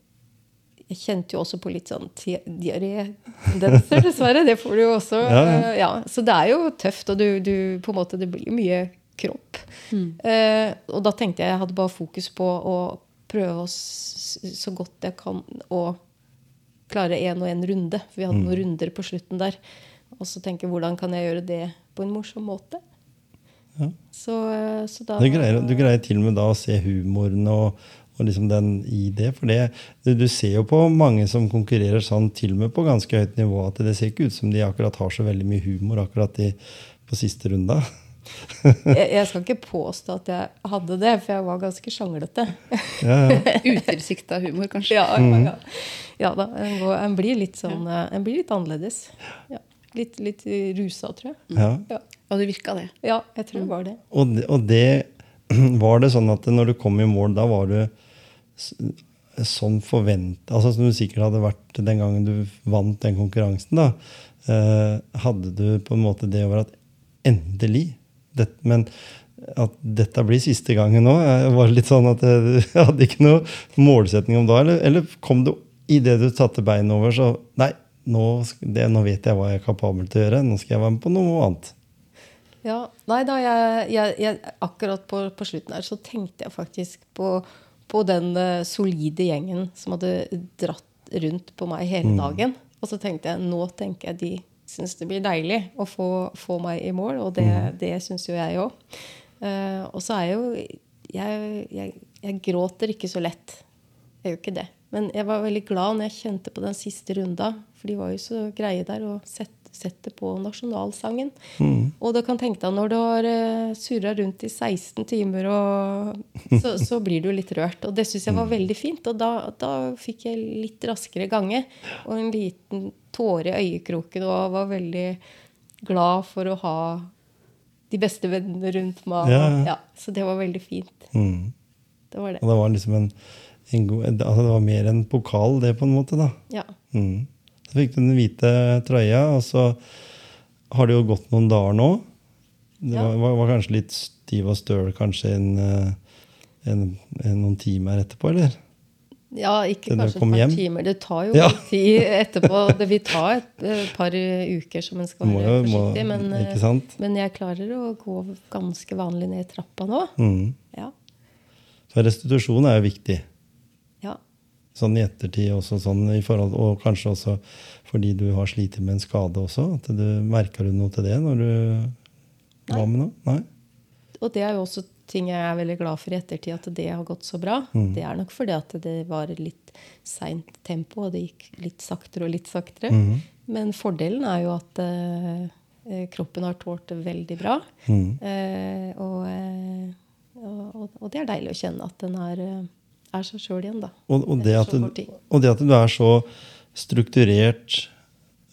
jeg kjente jo også på litt sånn diaré-tendenser, dessverre. Det får du jo også. Ja, ja. eh, ja. Så det er jo tøft, og du, du på en måte, det blir mye kropp. Eh, og da tenkte jeg jeg hadde bare fokus på å prøve oss så godt jeg kan å klare én og én runde. For vi hadde Mm. noen runder på slutten der. Og så tenke hvordan kan jeg gjøre det på en morsom måte. Ja. Så, eh, så da Du greier, du greier til og med da å se humoren og, og liksom den i det. For det, du, du ser jo på mange som konkurrerer sånn til og med på ganske høyt nivå, at det ser ikke ut som de akkurat har så veldig mye humor akkurat i, på siste runda. jeg, jeg skal ikke påstå at jeg hadde det, for jeg var ganske sjanglete. Ja, ja. Utilsikta humor, kanskje. Ja, Mm. ja, ja da. En, går, en blir litt sånn eh, En blir litt annerledes. Ja. Litt, litt rusa, tror jeg. ja. Og det virka det. ja, jeg tror det var det. Og, det, og det Var det sånn at når du kom i mål, da var du sånn forventa altså Som du sikkert hadde vært den gangen du vant den konkurransen, da. Eh, hadde du på en måte det over at endelig det, Men at dette blir siste gangen nå? eh, Var det litt sånn at du hadde ikke noe målsetning om da? Eller, eller kom det idet du satte beinet over, så Nei, nå, det, nå vet jeg hva jeg er kapabel til å gjøre. Nå skal jeg være med på noe annet. Ja, nei da, jeg, jeg, jeg, akkurat på, på slutten her så tenkte jeg faktisk på, på den uh, solide gjengen som hadde dratt rundt på meg hele dagen. Og så tenkte jeg nå tenker jeg de syns det blir deilig å få, få meg i mål, og det, det syns jo jeg òg. og så er jeg jo jeg, jeg, jeg gråter ikke så lett. Jeg gjør ikke det. Men jeg var veldig glad når jeg kjente på den siste runda, for de var jo så greie der å sette, sette på nasjonalsangen. Og da kan tenke deg når du har uh, surra rundt i 16 timer, og, så, så blir du litt rørt. Og det syns jeg var veldig fint. Og da, da fikk jeg litt raskere gange. Og en liten tåre i øyekroken og var veldig glad for å ha de beste vennene rundt meg. Ja, ja. Ja, så det var veldig fint. Mm. Det var det. Og det var liksom en, en god, altså det var mer en pokal, det, på en måte. da. Ja. Mm. Så fikk du den hvite trøya, og så har det jo gått noen dager nå. Det var, var, var kanskje litt stiv og støl kanskje en, eh, en, en, noen timer etterpå, eller? Ja, ikke kanskje et par hjem? timer. Det tar jo Ja. litt tid etterpå. Det vil ta et eh, par uker, så man skal Må være jo- må- forsiktig. Men, eh, men jeg klarer å gå ganske vanlig ned trappa nå. Mm. Ja. Så restitusjon er jo viktig. Sånn i ettertid også, sånn i forhold, og kanskje også fordi du har slitt med en skade også. At du Merka du noe til det når du var med noe? Nei? Og det er jo også ting jeg er veldig glad for i ettertid, at det har gått så bra. Mm. Det er nok fordi at det var litt seint tempo, og det gikk litt saktere og litt saktere. Mm. Men fordelen er jo at eh, kroppen har tålt det veldig bra. Mm. Eh, og, eh, og, og det er deilig å kjenne at den eh, er seg sjøl igjen, da. Og, og, det at du, og det at du er så strukturert,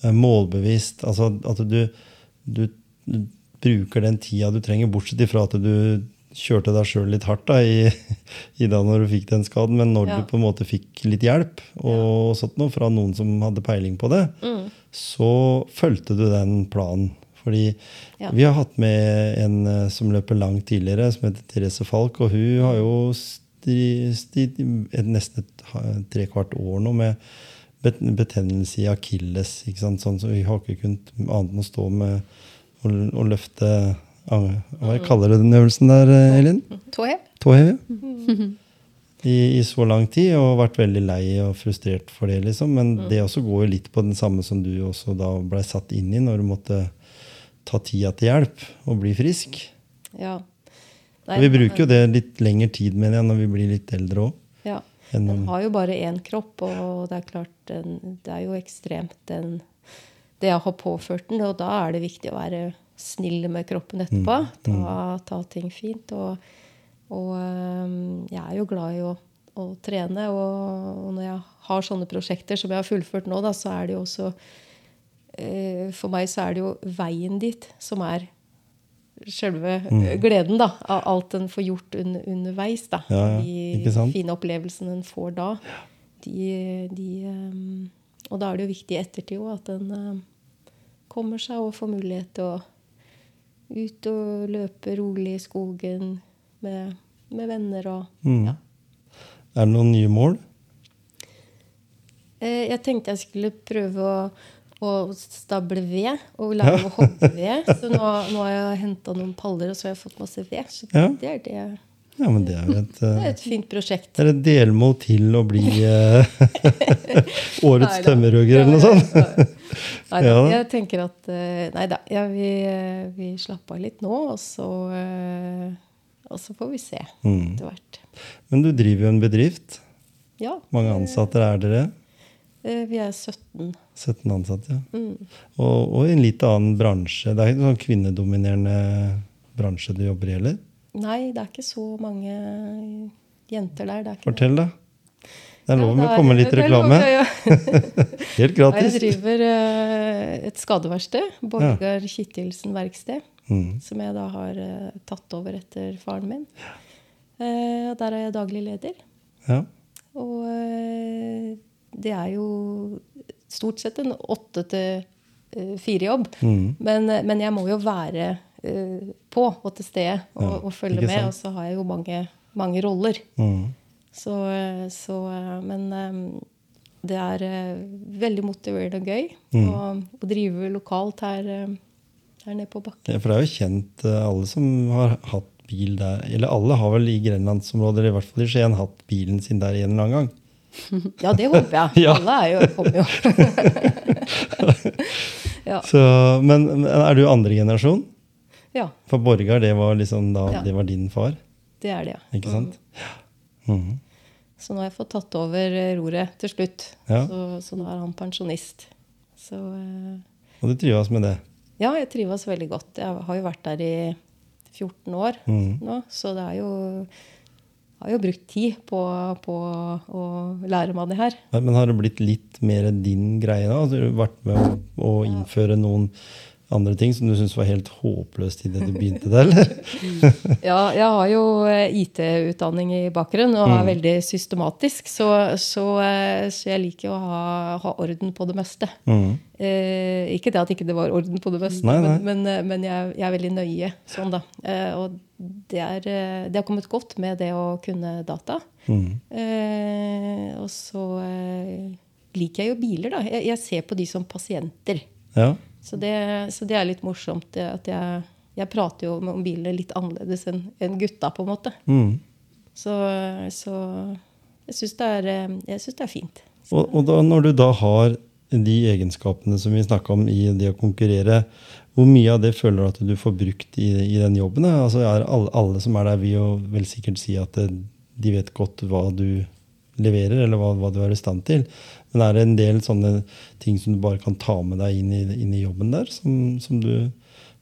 eh, målbevisst Altså at du, du, du bruker den tida du trenger, bortsett ifra at du kjørte deg sjøl litt hardt da, i, i da når du fikk den skaden, men når Ja. du på en måte fikk litt hjelp og sånt noe fra noen som hadde peiling på det, Mm. så fulgte du den planen. Fordi Ja. vi har hatt med en eh, som løper langt tidligere, som heter Therese Falk, og hun har jo et nesten et trekvart år nå med betennelse i akilles. ikke sant? Sånn, så vi har ikke kunnet annet enn å stå med og, og løfte Hva kaller du den øvelsen der, Elin? Tåhev? Tåhev, ja. I, I så lang tid, og vært veldig lei og frustrert for det. liksom. Men det også går jo litt på den samme som du også da blei satt inn i, når du måtte ta tida til hjelp og bli frisk. Ja. Og vi bruker jo det litt lengre tid, mener jeg, når vi blir litt eldre òg. Ja. enn- har jo bare én kropp, og det er klart Det er jo ekstremt den, det jeg har påført den, og da er det viktig å være snill med kroppen etterpå. Ta, ta ting fint. Og, og jeg er jo glad i å, å trene, og, og når jeg har sånne prosjekter som jeg har fullført nå, da, så er det jo også eh, For meg så er det jo veien dit som er selve mm. gleden, da. Av alt en får gjort un, underveis. da. Ja, ja. De fine opplevelsene en får da. De, de, um, og da er det jo viktig i ettertid òg at en um, kommer seg og får mulighet til å ut og løpe rolig i skogen med, med venner og Mm. ja. Er det noen nye mål? Eh, Jeg tenkte jeg skulle prøve å, å stable ved og lage å hoggved. Så nå, nå har jeg henta noen paller, og så har jeg fått masse ved. Så Ja. det, er det, Ja, men det er jo et, det er et fint prosjekt. det er et delmål til å bli eh, årets tømmerhugger eller noe sånt. Nei da, Ja. jeg tenker at eh, Nei da, ja, vi, eh, vi slapper av litt nå, og så, og så får vi se Mm. etter hvert. Men du driver jo en bedrift. Ja. Mange ansatte er dere? Eh, Vi er 17. 17 ansatte, ja. Mm. Og, og i en litt annen bransje. Det er ikke en sånn kvinnedominerende bransje du jobber i heller? Nei, det er ikke så mange jenter der. Det er Fortell, da. Det er lov med det å komme litt det reklame. ja, ja. Helt gratis. Jeg driver eh, et skadeverksted. Borgar Kittilsen verksted. Mm. Som jeg da har eh, tatt over etter faren min. Ja. der er jeg daglig leder. Ja. Og eh, det er jo stort sett en åtte til eh, fire-jobb. Mm. Men, eh, men jeg må jo være uh, på og til stede og, Ja, og følge med. Og så har jeg jo mange, mange roller. Mm. Så, så Men um, det er uh, veldig motiverende og gøy Mm. å, å drive lokalt her, her nede på bakken. Ja, For det er jo kjent, alle som har hatt bil der Eller alle har vel i grenlandsområdet, eller i hvert fall i Skien, hatt bilen sin der en eller annen gang. Ja, det håper jeg. Ja. Alle er jo, kommer jo. ja. Så, men men er du andre generasjon? ja, For Borgar, det var liksom da Ja. det var din far? det er det, ja. Ikke sant? Mhm. Så nå har jeg fått tatt over eh, roret til slutt. Ja. Så, så nå er han pensjonist. Så uh, Og du trives med det? ja, jeg trives veldig godt. Jeg har jo vært der i 14 år mm. nå, så det er jo har jo brukt tid på, på å lære meg det her. Men har det blitt litt mer din greie da? Har du vært med å, å innføre noen andre ting som du syntes var helt håpløst idet du begynte det, eller? Ja, jeg har jo eh, IT-utdanning i bakgrunn og Mm. er veldig systematisk, så, så, eh, så jeg liker å ha, ha orden på det meste. Mm. Eh, ikke det at ikke det var orden på det meste, Nei, nei. men, men, eh, men jeg, jeg er veldig nøye sånn, da. Eh, og det, er, det har kommet godt med det å kunne data. Mm. Eh, og så liker jeg jo biler, da. Jeg, jeg ser på de som pasienter. Ja. Så det, så det er litt morsomt det at jeg, jeg prater jo om bilene litt annerledes enn en gutta, på en måte. Mm. Så, så jeg syns det, eh, det er fint. Og, og da, når du da har de egenskapene som vi snakka om i det å konkurrere, hvor mye av det føler du at du får brukt i, i den jobben? Altså alle, alle som er der, vil jo vel sikkert si at det, de vet godt hva du leverer, eller hva, hva du er i stand til. Men er det en del sånne ting som du bare kan ta med deg inn i, inn i jobben der, som, som du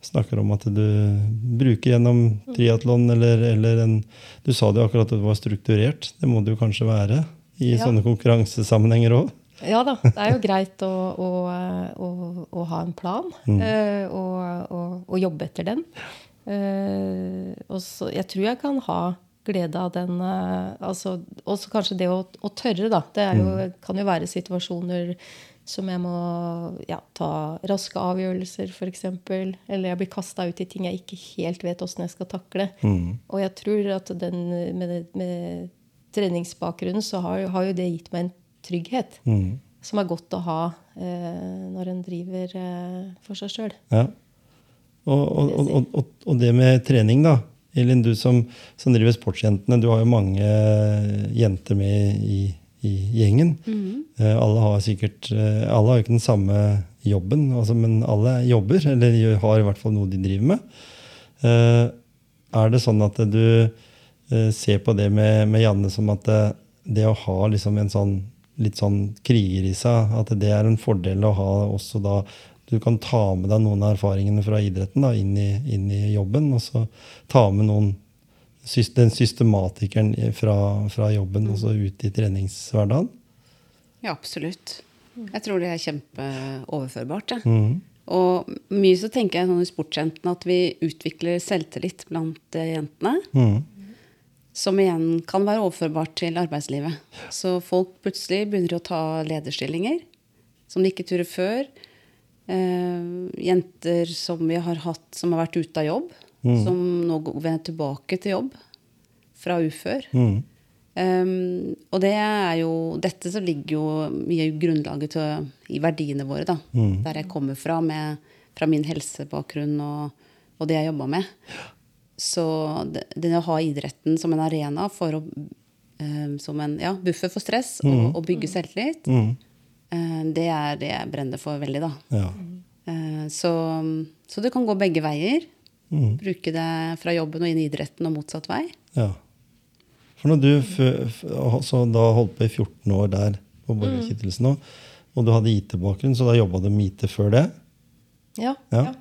snakker om at du bruker gjennom triatlon, eller, eller en Du sa det jo akkurat at det var strukturert. Det må det jo kanskje være i Ja. sånne konkurransesammenhenger òg? Ja da, det er jo greit å, å, å, å ha en plan mm. og, og, og jobbe etter den. Eh, og så, jeg tror jeg kan ha glede av den eh, altså, Også kanskje det å, å tørre, da. Det jo, kan jo være situasjoner som jeg må ja, ta raske avgjørelser, f.eks. Eller jeg blir kasta ut i ting jeg ikke helt vet åssen jeg skal takle. Mm. Og jeg tror at den, med, med treningsbakgrunnen så har, har jo det gitt meg en trygghet Mm. som er godt å ha eh, når en driver eh, for seg sjøl. Ja. Og, og, og, og det med trening, da. Elin, du som, som driver Sportsjentene, du har jo mange jenter med i, i gjengen. Eh, alle har sikkert eh, Alle har jo ikke den samme jobben, altså, men alle jobber, eller har i hvert fall noe de driver med. Eh, er det sånn at du eh, ser på det med, med Janne som at det, det å ha liksom en sånn litt sånn kriger i seg, at det er en fordel å ha også da Du kan ta med deg noen av erfaringene fra idretten da, inn, i, inn i jobben, og så ta med noen den systematikeren fra, fra jobben og så ut i treningshverdagen. Ja, absolutt. Jeg tror det er kjempeoverførbart. Ja. Mm. Og mye så tenker jeg sånn i sportsjentene at vi utvikler selvtillit blant eh, jentene. Mm. Som igjen kan være overførbart til arbeidslivet. Så folk plutselig begynner å ta lederstillinger som de ikke turer før. Eh, jenter som vi har hatt som har vært ute av jobb, som nå vender tilbake til jobb fra ufør. Mm. Um, og det er jo dette som ligger jo mye i grunnlaget til, i verdiene våre, da. Der jeg kommer fra, med, fra min helsebakgrunn og, og det jeg jobba med. Så det, det å ha idretten som en arena for å um, Som en ja, buffer for stress og, og bygge selvtillit, Mm. Eh, det er det jeg brenner for veldig, da. Ja. Eh, så, så det kan gå begge veier. Mm. Bruke det fra jobben og inn i idretten og motsatt vei. ja. For når du altså, da holdt på i 14 år der på Borgerkittelsen òg, og, og du hadde IT-bakgrunn, så da jobba du med IT før det? Ja. Ja. ja.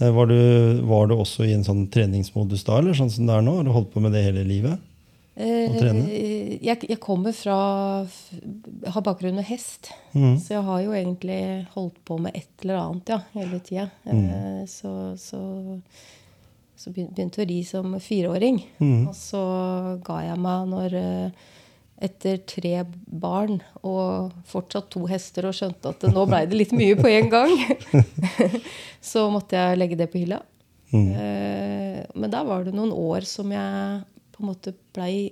Eh, Var du, var du også i en sånn treningsmodus da, eller sånn som det er nå? Har du holdt på med det hele livet? Eh, Å trene? jeg, jeg kommer fra Jeg har bakgrunn med hest. Mm. Så jeg har jo egentlig holdt på med et eller annet ja, hele tida. Mm. så, så, så begy- begynte å ri som fireåring. Og så ga jeg meg når eh, etter tre barn og fortsatt to hester og skjønte at nå blei det litt mye på en gang, så måtte jeg legge det på hylla. Mm. men der var det noen år som jeg på en måte blei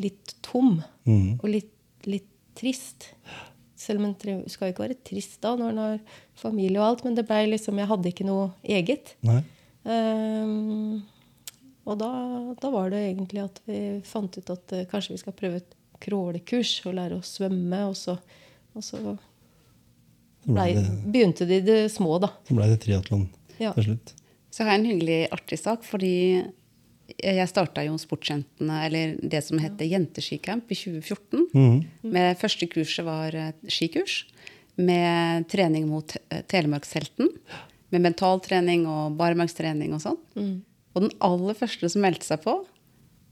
litt tom. Og litt, litt trist. Selv om en skal ikke være trist da når en har familie og alt, men det blei liksom Jeg hadde ikke noe eget. Nei? Ehm, og da, da var det egentlig at vi fant ut at uh, kanskje vi skal prøve et krålekurs og lære å svømme. Og så, og så blei, begynte de det små, da. Så ble det triatlon Ja. til slutt. Så har jeg en hyggelig, artig sak, fordi jeg starta jo Sportsjentene, eller det som heter Jenteskicamp, i 2014. Mm. Med første kurset var skikurs med trening mot eh, Telemarkshelten. Med mentaltrening og barmarkstrening og sånn. Og den aller første som meldte seg på,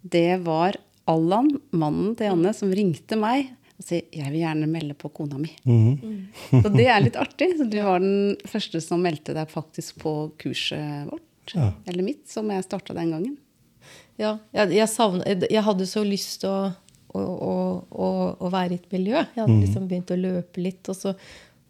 det var Allan, mannen til Janne, som ringte meg og sa jeg vil gjerne melde på kona mi. Mm. Så det er litt artig. Så du var den første som meldte deg faktisk på kurset vårt. Ja. Eller mitt, som jeg starta den gangen. Ja, jeg, jeg, savn- jeg hadde så lyst til å, å, å, å, være i et miljø. Jeg hadde liksom begynt å løpe litt. Og så,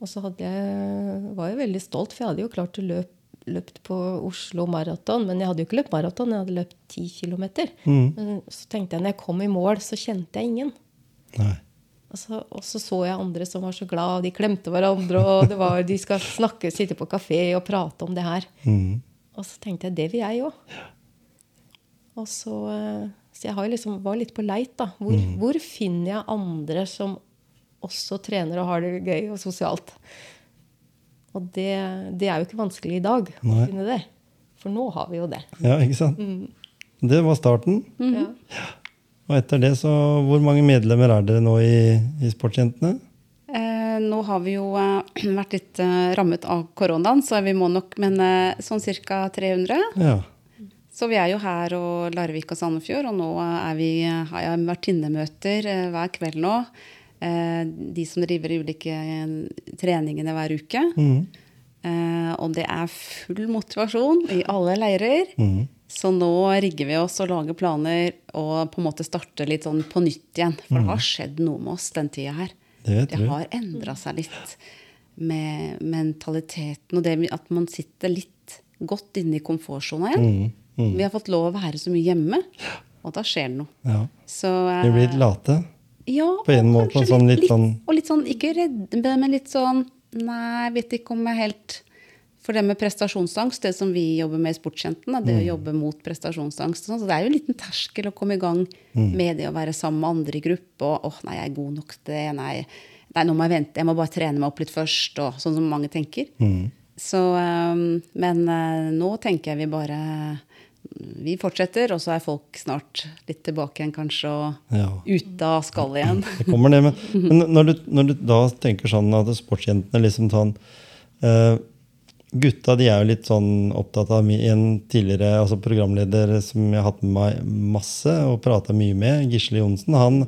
og så jeg, var jeg veldig stolt, for jeg hadde jo klart å løpe løpt på Oslo Maraton, men jeg hadde jo ikke løpt maraton, jeg hadde løpt ti kilometer. Men så tenkte jeg når jeg kom i mål, så kjente jeg ingen. Og så, og så så jeg andre som var så glad, og de klemte hverandre, og det var, de skal snakke, sitte på kafé og prate om det her. Mm. Og så tenkte jeg det vil jeg òg. Og så, eh, så jeg har liksom, var litt på leit, da. Hvor, hvor finner jeg andre som også trener og har det gøy og sosialt? Og det, det er jo ikke vanskelig i dag å finne det. For nå har vi jo det. Ja, ikke sant? Det var starten. Ja. Og etter det, så Hvor mange medlemmer er dere nå i, i Sportsjentene? Eh, nå har vi jo eh, vært litt eh, rammet av koronaen, så vi må nok Men eh, sånn ca. 300. Ja. Så vi er jo her og Larvik og Sandefjord, og nå vi, har jeg vertinnemøter eh, hver kveld nå. Eh, de som driver ulike eh, treningene hver uke. Eh, og det er full motivasjon i alle leirer. Mm. Så nå rigger vi oss og lager planer og på en måte starter litt sånn på nytt igjen. For det har skjedd noe med oss den tida her. Det Det har endra seg litt med mentaliteten og det at man sitter litt godt inne i komfortsona igjen. Mhm. Mhm. Vi har fått lov å være så mye hjemme, og da skjer det noe. Ja. Så, Vi blir litt late. ja, på en måte, kanskje sånn litt sånn- Og litt sånn, ikke redde, men litt sånn Nei, jeg vet ikke om jeg helt For det med prestasjonsangst, det som vi jobber med i Sportsjentene, det Mm. å jobbe mot prestasjonsangst, og sånn, så det er jo en liten terskel å komme i gang Mm. med det å være sammen med andre i gruppe, og åh, nei, jeg er god nok til det, nei, nei, nå må jeg vente, jeg må bare trene meg opp litt først, og sånn som mange tenker. Mm. Så, um, men uh, nå tenker jeg vi bare Vi fortsetter, og så er folk snart litt tilbake igjen, kanskje, og Ja. ute av skallet igjen. Det kommer det, men, men når, du, når du da tenker sånn at sportsjentene liksom sånn uh, Gutta de er jo litt sånn opptatt av en tidligere altså programleder som jeg har hatt med meg masse og prata mye med, Gisle Johnsen. Han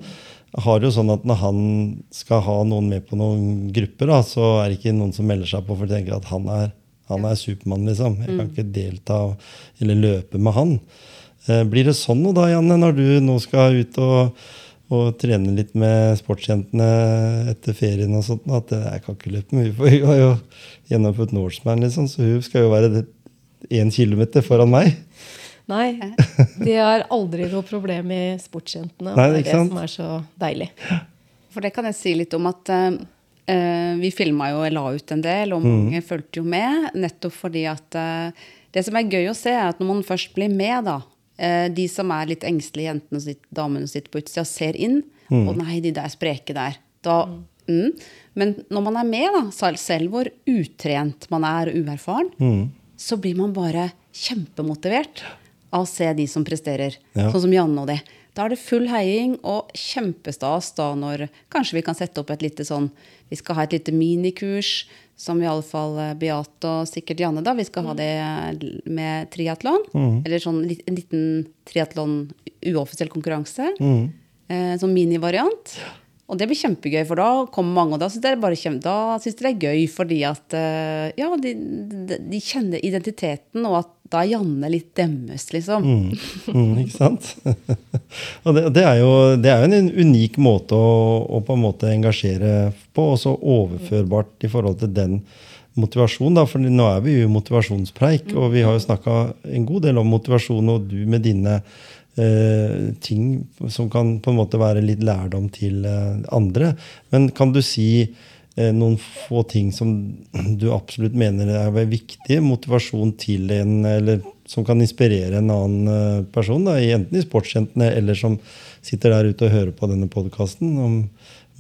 har jo sånn at når han skal ha noen med på noen grupper, da, så er det ikke noen som melder seg på for de tenker at han er, han er Supermann, liksom. Jeg kan ikke delta eller løpe med han. Eh, Blir det sånn nå da, Janne, når du nå skal ut og, og trene litt med sportsjentene etter ferien og sånt, at jeg kan ikke løpe med henne, for hun har jo gjennomført Norseman, liksom, så hun skal jo være én kilometer foran meg. Nei, det er aldri noe problem i sportsjentene. Nei, det er det sant? som er så deilig. For det kan jeg si litt om at eh, eh, vi filma jo og la ut en del, og mange fulgte jo med. Nettopp fordi at eh, det som er gøy å se, er at når man først blir med, da eh, De som er litt engstelige jentene, og damene som sitter på utsida, ser inn. og nei, de der spreke der. Da, mm. Men når man er med, da, selv- selv hvor utrent man er og uerfaren, så blir man bare kjempemotivert av å se de som presterer. Ja. Sånn som Janne og de. Da er det full heiing og kjempestas da når kanskje vi kan sette opp et lite sånn Vi skal ha et lite minikurs som iallfall Beate og sikkert Janne, da. Vi skal ha det med triatlon. Eller sånn en liten triatlon uoffisiell konkurranse. Eh, sånn minivariant. Og det blir kjempegøy, for da kommer mange, og da syns de, bare kjem- da synes de det er gøy fordi at eh, Ja, de, de, de kjenner identiteten, og at da er Janne litt demmes, liksom. Mm, ikke sant? og det, det, er jo, det er jo en unik måte å, å på en måte engasjere på, og så overførbart i forhold til den motivasjonen. For nå er vi jo motivasjonspreik, og vi har jo snakka en god del om motivasjon, og du med dine eh, ting som kan på en måte være litt lærdom til eh, andre. Men kan du si noen få ting som du absolutt mener er viktig motivasjon til en, eller som kan inspirere en annen eh, person, da, enten i sportsjentene eller som sitter der ute og hører på denne podkasten, om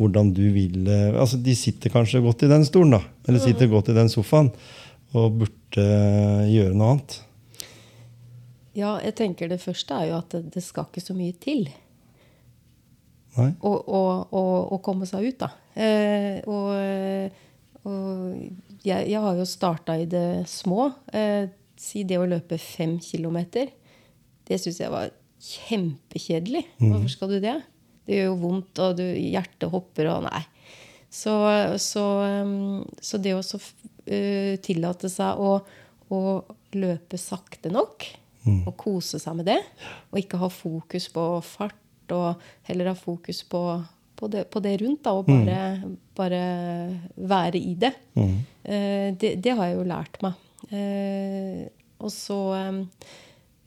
hvordan du vil eh, Altså, de sitter kanskje godt i den stolen, da, eller sitter godt i den sofaen, og burde eh, gjøre noe annet. Ja, jeg tenker det første er jo at det, det skal ikke så mye til Nei? å, å, å, å komme seg ut, da. Eh, og og jeg, jeg har jo starta i det små. Eh, si det å løpe fem kilometer. Det syns jeg var kjempekjedelig. Hvorfor skal du det? Det gjør jo vondt, og du, hjertet hopper og Nei. Så, så, så det å så, uh, tillate seg å, å løpe sakte nok, og kose seg med det, og ikke ha fokus på fart, og heller ha fokus på, på, det, på det rundt, da, og bare, bare være i det. Eh, det. Det har jeg jo lært meg. Eh, og så eh,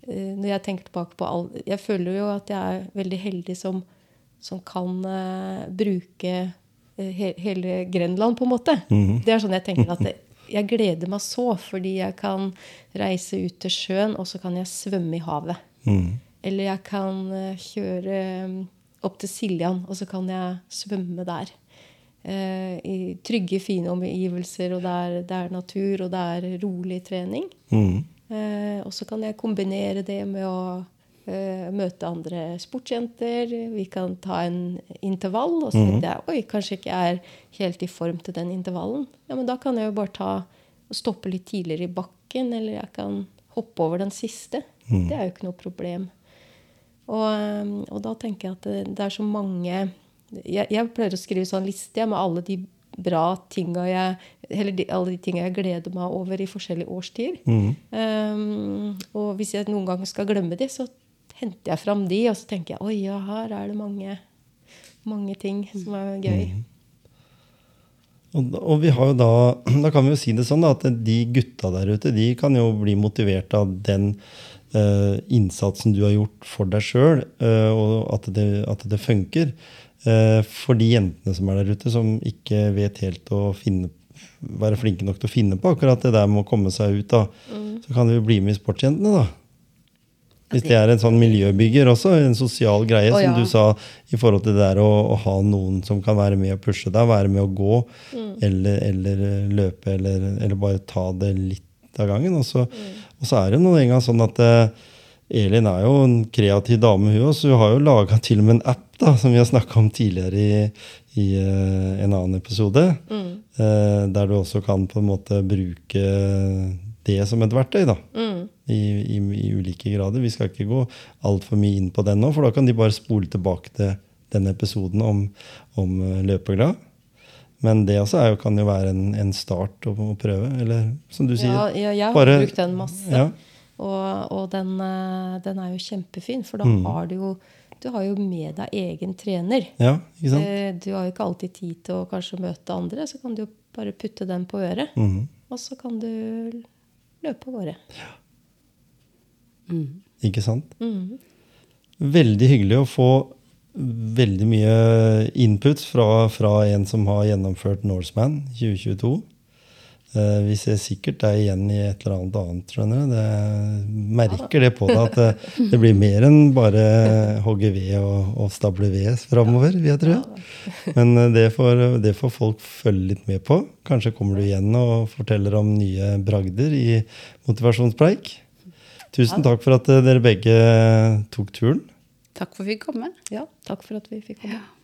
Når jeg tenker tilbake på all Jeg føler jo at jeg er veldig heldig som, som kan bruke he, hele Grenland, på en måte. Det er sånn jeg tenker at det, jeg gleder meg så, fordi jeg kan reise ut til sjøen, og så kan jeg svømme i havet. Eller jeg kan kjøre mm, opp til Siljan, og så kan jeg svømme der. Eh, I trygge, fine omgivelser, og det er, det er natur, og det er rolig trening. Eh, og så kan jeg kombinere det med å eh, møte andre sportsjenter. Vi kan ta en intervall, og så tenkte jeg oi, kanskje ikke jeg er helt i form til den intervallen. Ja, men da kan jeg jo bare ta og stoppe litt tidligere i bakken, eller jeg kan hoppe over den siste. Det er jo ikke noe problem. Og, eh, og da tenker jeg at det, er så mange jeg, jeg pleier å skrive sånn liste med alle de bra tinga jeg Eller de, alle de tinga jeg gleder meg over i forskjellige årstider. Um, og hvis jeg noen gang skal glemme de, så henter jeg fram de, og så tenker jeg oi, ja, her er det mange, mange ting som er gøy. Og, og vi har jo da, da kan vi jo si det sånn da, at de gutta der ute de kan jo bli motivert av den innsatsen du har gjort for deg sjøl, og at det, at det funker. Eh, for de jentene som er der ute, som ikke vet helt å finne, være flinke nok til å finne på akkurat det der med å komme seg ut, da, så kan de jo bli med i Sportsjentene. da. Hvis det er en sånn miljøbygger også, en sosial greie, Å, som du sa, i forhold til det der å, å ha noen som kan være med og pushe deg, være med å gå, eller, eller eh, løpe, eller, eller bare ta det litt av gangen. Og så, og så er det noen en gang sånn at eh, Elin er jo en kreativ dame, hun også. Hun har jo laga til og med en app, da, som vi har snakka om tidligere i, i eh, en annen episode. eh, der du også kan på en måte bruke det som et verktøy. da. I, i, I ulike grader. Vi skal ikke gå altfor mye inn på den nå, for da kan de bare spole tilbake til den episoden om, om løpeglad. Men det også jo, kan jo være en, en start å, å prøve. Eller som du sier. Ja, jeg, jeg har bare- brukt den masse. Ja. Og, og den, eh, den er jo kjempefin, for da Mm. har du jo du har jo med deg egen trener. Ja, ikke sant? Eh, Du har jo ikke alltid tid til å kanskje møte andre, så kan du jo bare putte den på øret. Mm. Og så kan du løpe av gårde. Ikke sant? Mhm. Veldig hyggelig å få veldig mye input fra, fra en som har gjennomført Norseman 2022. Eh, vi ser sikkert deg igjen i et eller annet annet. skjønner du. Det merker det på deg at det, det blir mer enn bare hogge ved og, og stable ved framover, vil jeg tro. Men eh, det får, det får folk følge litt med på. Kanskje kommer du igjen og forteller om nye bragder i motivasjonspreik. Tusen takk for at eh, dere begge tok turen. Takk for at vi fikk komme. Ja, takk for at vi fikk komme. Ja.